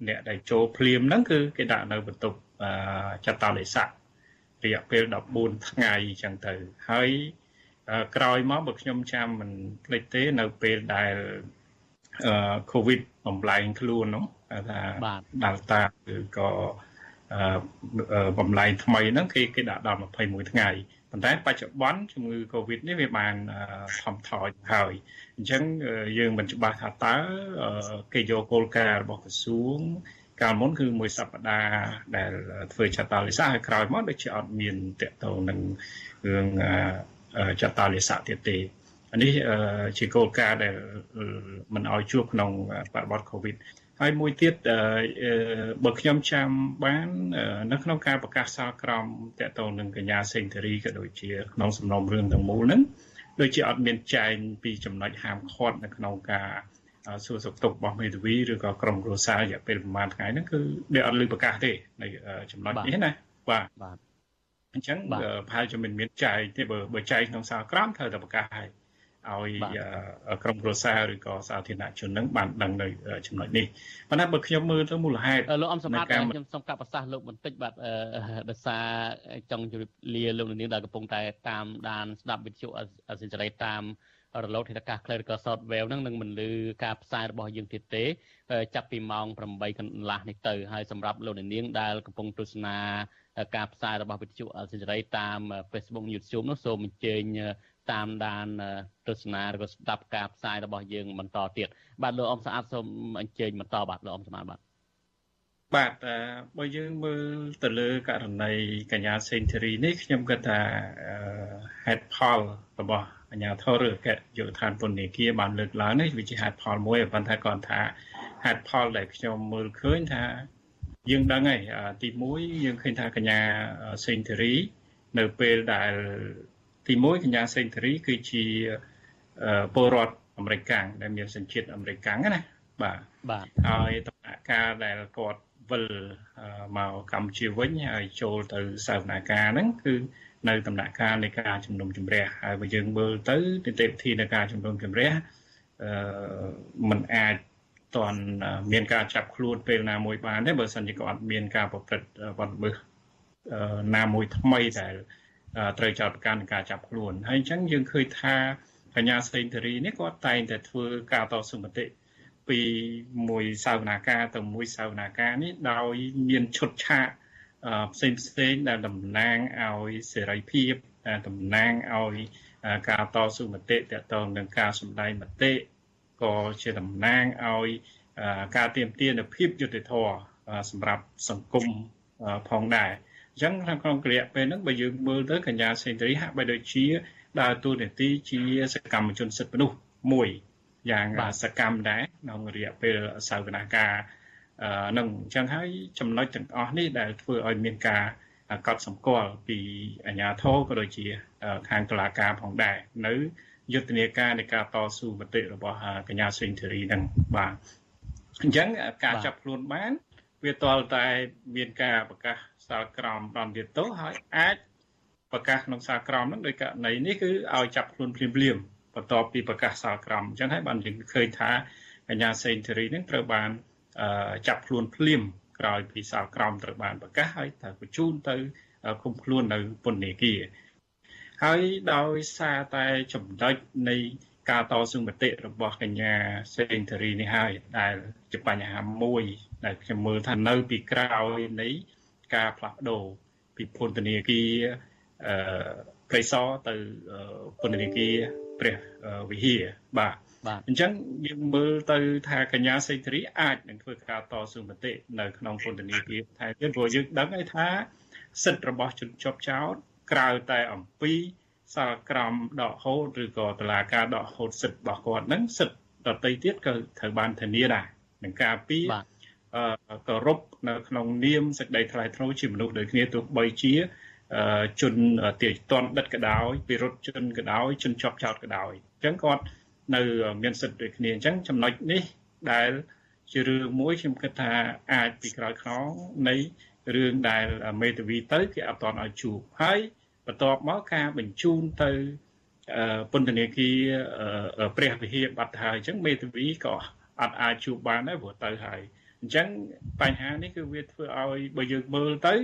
អ្នកដែលចូលភ្លាមហ្នឹងគឺគេដាក់នៅបន្ទប់ចតាលិស័ករយៈពេល14ថ្ងៃចឹងទៅហើយក្រោយមកបើខ្ញុំចាំមិនភ្លេចទេនៅពេលដែលអឺ COVID បំលែងខ្លួននោះថា Delta ឬក៏អឺបំលែងថ្មីហ្នឹងគេគេដាក់ដល់21ថ្ងៃ ប៉ុន្តែបច្ចុប្បន្នជំងឺ Covid នេះវាបានថមថយហើយអញ្ចឹងយើងមិនច្បាស់ថាតើគេយកគោលការណ៍របស់ក្រសួងកាលមុនគឺមួយសប្តាហ៍ដែលធ្វើចតាលិសាហើយក្រោយមកដូចជាអត់មានតកតងនឹងរឿងចតាលិសាទៀតទេអានេះជាគោលការណ៍ដែលមិនឲ្យជួបក្នុងបរិបទ Covid ហើយមួយទៀតបើខ្ញុំចាំបាន នៅក្នុងការប្រកាសសាលក្រមតកតងនឹងកញ្ញាសេងធារីក៏ដូចជាក្នុងសំណុំរឿងទាំងមូលហ្នឹងដូចជាអត់មានចែងពីចំណុចហាមឃាត់នៅក្នុងការសួរសុខទុក្ខរបស់មេធាវីឬក៏ក្រុមគ្រួសាររយៈពេលប្រហែលថ្ងៃហ្នឹងគឺដែលអត់លើប្រកាសទេនៅចំណុចនេះណាបាទបាទអញ្ចឹងប្រហែលជាមិនមានចែកទេបើបើចែកក្នុងសាលក្រមត្រូវតែប្រកាសហើយ ឲ្យក្រុមគ្រួសារឬក៏សាធារណជននឹងបានដឹងនៅចំណុចនេះប៉ុន្តែបើខ្ញុំមើលទៅមូលហេតុលោកអំសម្បត្តិខ្ញុំសូមកាត់ប្រសាសន៍លោកបន្តិចបាទដោយសារចង់ជម្រាបលាលោកនាងដែលកំពុងតែតាមដានស្ដាប់វិទ្យុអសិរ័យតាមរលកធាតុអាកាស Clerical Software ហ្នឹងនឹងមិនលឺការផ្សាយរបស់យើងទៀតទេ ចាប់ពីម៉ោង8កន្លះនេះទៅហើយសម្រាប់លោកនាងដែលកំពុងទស្សនាការផ្សាយរបស់វិទ្យុអសិរ័យតាម Facebook YouTube នោះសូមអញ្ជើញ តាមដានទស្សនាឬក៏ស្ដាប់ការផ្សាយរបស់យើងបន្តទៀតបាទលោកអមស្អាតសូមអញ្ជើញបន្តបាទលោកអមស្អាតបាទបាទបើយើងមើលទៅលើករណីកញ្ញាសេងធីរីនេះខ្ញុំគិតថាហេតុផលរបស់អាជ្ញាធរឬអគ្គយុទ្ធឋានពន្ធនាគារបានលើកឡើងនេះវាជាហេតុផលមួយប៉ុន្តែគាត់ថាហេតុផលដែលខ្ញុំមើលឃើញថាយើងដឹងហើយទី1យើងឃើញថាកញ្ញាសេងធីរីនៅពេលដែល ទី1កញ្ញាសេងធារីគឺជាពលរដ្ឋអាមេរិកាំងដែលមានសញ្ជាតិអាមេរិកាំងណាបាទបាទហើយដំណាក់កាលដែលគាត់វិលមកកម្ពុជាវិញហើយចូលទៅសាវនាការហ្នឹងគឺនៅដំណាក់កាលនៃការជំនុំជម្រះហើយបើយើងមើលទៅនីតិវិធីនៃការជំនុំជម្រះអឺมันអាចតន់មានការចាប់ខ្លួនពេលណាមួយបានទេបើសិនជាគាត់មានការប្រព្រឹត្តបទល្មើសណាមួយថ្មីដែល ត្រូវចោទប្រកាន់នឹងការចាប់ខ្លួនហើយអញ្ចឹងយើងឃើញថាកញ្ញាសេងធារីនេះគាត់តែងតែធ្វើការតស៊ូមតិពីមួយសាវនាការទៅមួយសាវនាការនេះដោយមានឈុតឆាកផ្សេងផ្សេងដែលតំណាងឲ្យសេរីភាពតំណាងឲ្យការតស៊ូមតិតទៅនឹងការសម្ដែងមតិក៏ជាតំណាងឲ្យការទៀមទានភាពយុត្តិធម៌សម្រាប់សង្គមផងដែរ អញ្ចឹងក្នុងរយៈពេលហ្នឹងបើយើងមើលទៅកញ្ញាសេនតរីហាក់បីដូចជាដើរតួនាទីជាសកម្មជនសិទ្ធិមនុស្សមួយយ៉ាងសកម្មដែរក្នុងរយៈពេលសាវនាការនឹងអញ្ចឹងហើយចំណុចទាំងអស់នេះដែលធ្វើឲ្យមានការកត់សម្គាល់ពីអាជ្ញាធរក៏ដូចជាខាងតុលាការផងដែរនៅយុទ្ធនាការនៃការតស៊ូមតិរបស់កញ្ញាសេងធីរីនឹងបាទអញ្ចឹងការចាប់ខ្លួនបាន វាតលតែមានការប្រកាស សាលក្រមដល់ទៀតទោសហើយអាចប្រកាសក្នុងសាលក្រមហ្នឹងដោយករណីនេះគឺឲ្យចាប់ខ្លួនភ្លាមភ្លាមបន្ទាប់ពីប្រកាសសាលក្រមអញ្ចឹងហើយបានយើងឃើញថាកញ្ញាសេងធីរីនឹងត្រូវបានចាប់ខ្លួនភ្លាមក្រោយពីសាលក្រមត្រូវបានប្រកាសហើយត្រូវបញ្ជូនទៅឃុំខ្លួននៅពន្ធនាគារហើយដោយសារតែចំណុចនៃការតស៊ូមតិរបស់កញ្ញាសេងធារីនេះហើយដែលជាបញ្ហាមួយដែលខ្ញុំមើលថានៅពីក្រោយនៃ ការផ្លាស់ប្ដូរពីពន្ធនាគារអឺព្រៃសរទៅពន្ធនាគារព្រះវិហារបាទបាទអញ្ចឹងយើងមើលទៅថាកញ្ញាសេដ្ឋរីអាចនឹងធ្វើការតស៊ូមតិនៅក្នុងពន្ធនាគារថែទៀតព្រោះយើងដឹងហើយថាសិទ្ធិរបស់ជនជាប់ចោតក្រៅតែអំពីសាលក្រមដកហូតឬក៏តឡាការដកហូតសិទ្ធិរបស់គាត់ហ្នឹងសិទ្ធិដតីទៀតក៏ត្រូវបានធានាដែរនឹងការពីអឺ គោរពនៅក្នុងនាមសេចក្តីថ្លៃថ្នូរជាមនុស្សដូចគ្នាទោះបីជាជនទាយតន់ដិតក៏ដោយពិរុទ្ធជនក៏ដោយជនជាប់ចោតក៏ដោយអញ្ចឹងគាត់នៅមានសិទ្ធិដូចគ្នាអញ្ចឹងចំណុចនេះដែលជារឿងមួយខ្ញុំគិតថាអាចពីក្រោយខ្នងនៃរឿងដែលមេធាវីទៅគេអត់តន់ឲ្យជួបហើយបន្ទាប់មកការបញ្ជូនទៅពន្ធនាគារព្រះវិហារបាត់ហើយអញ្ចឹងមេធាវីក៏អត់អាចជួបបានដែរព្រោះទៅហើយ អញ្ចឹងបញ្ហានេះគឺវាធ្វើឲ្យបើយើងមើលទៅ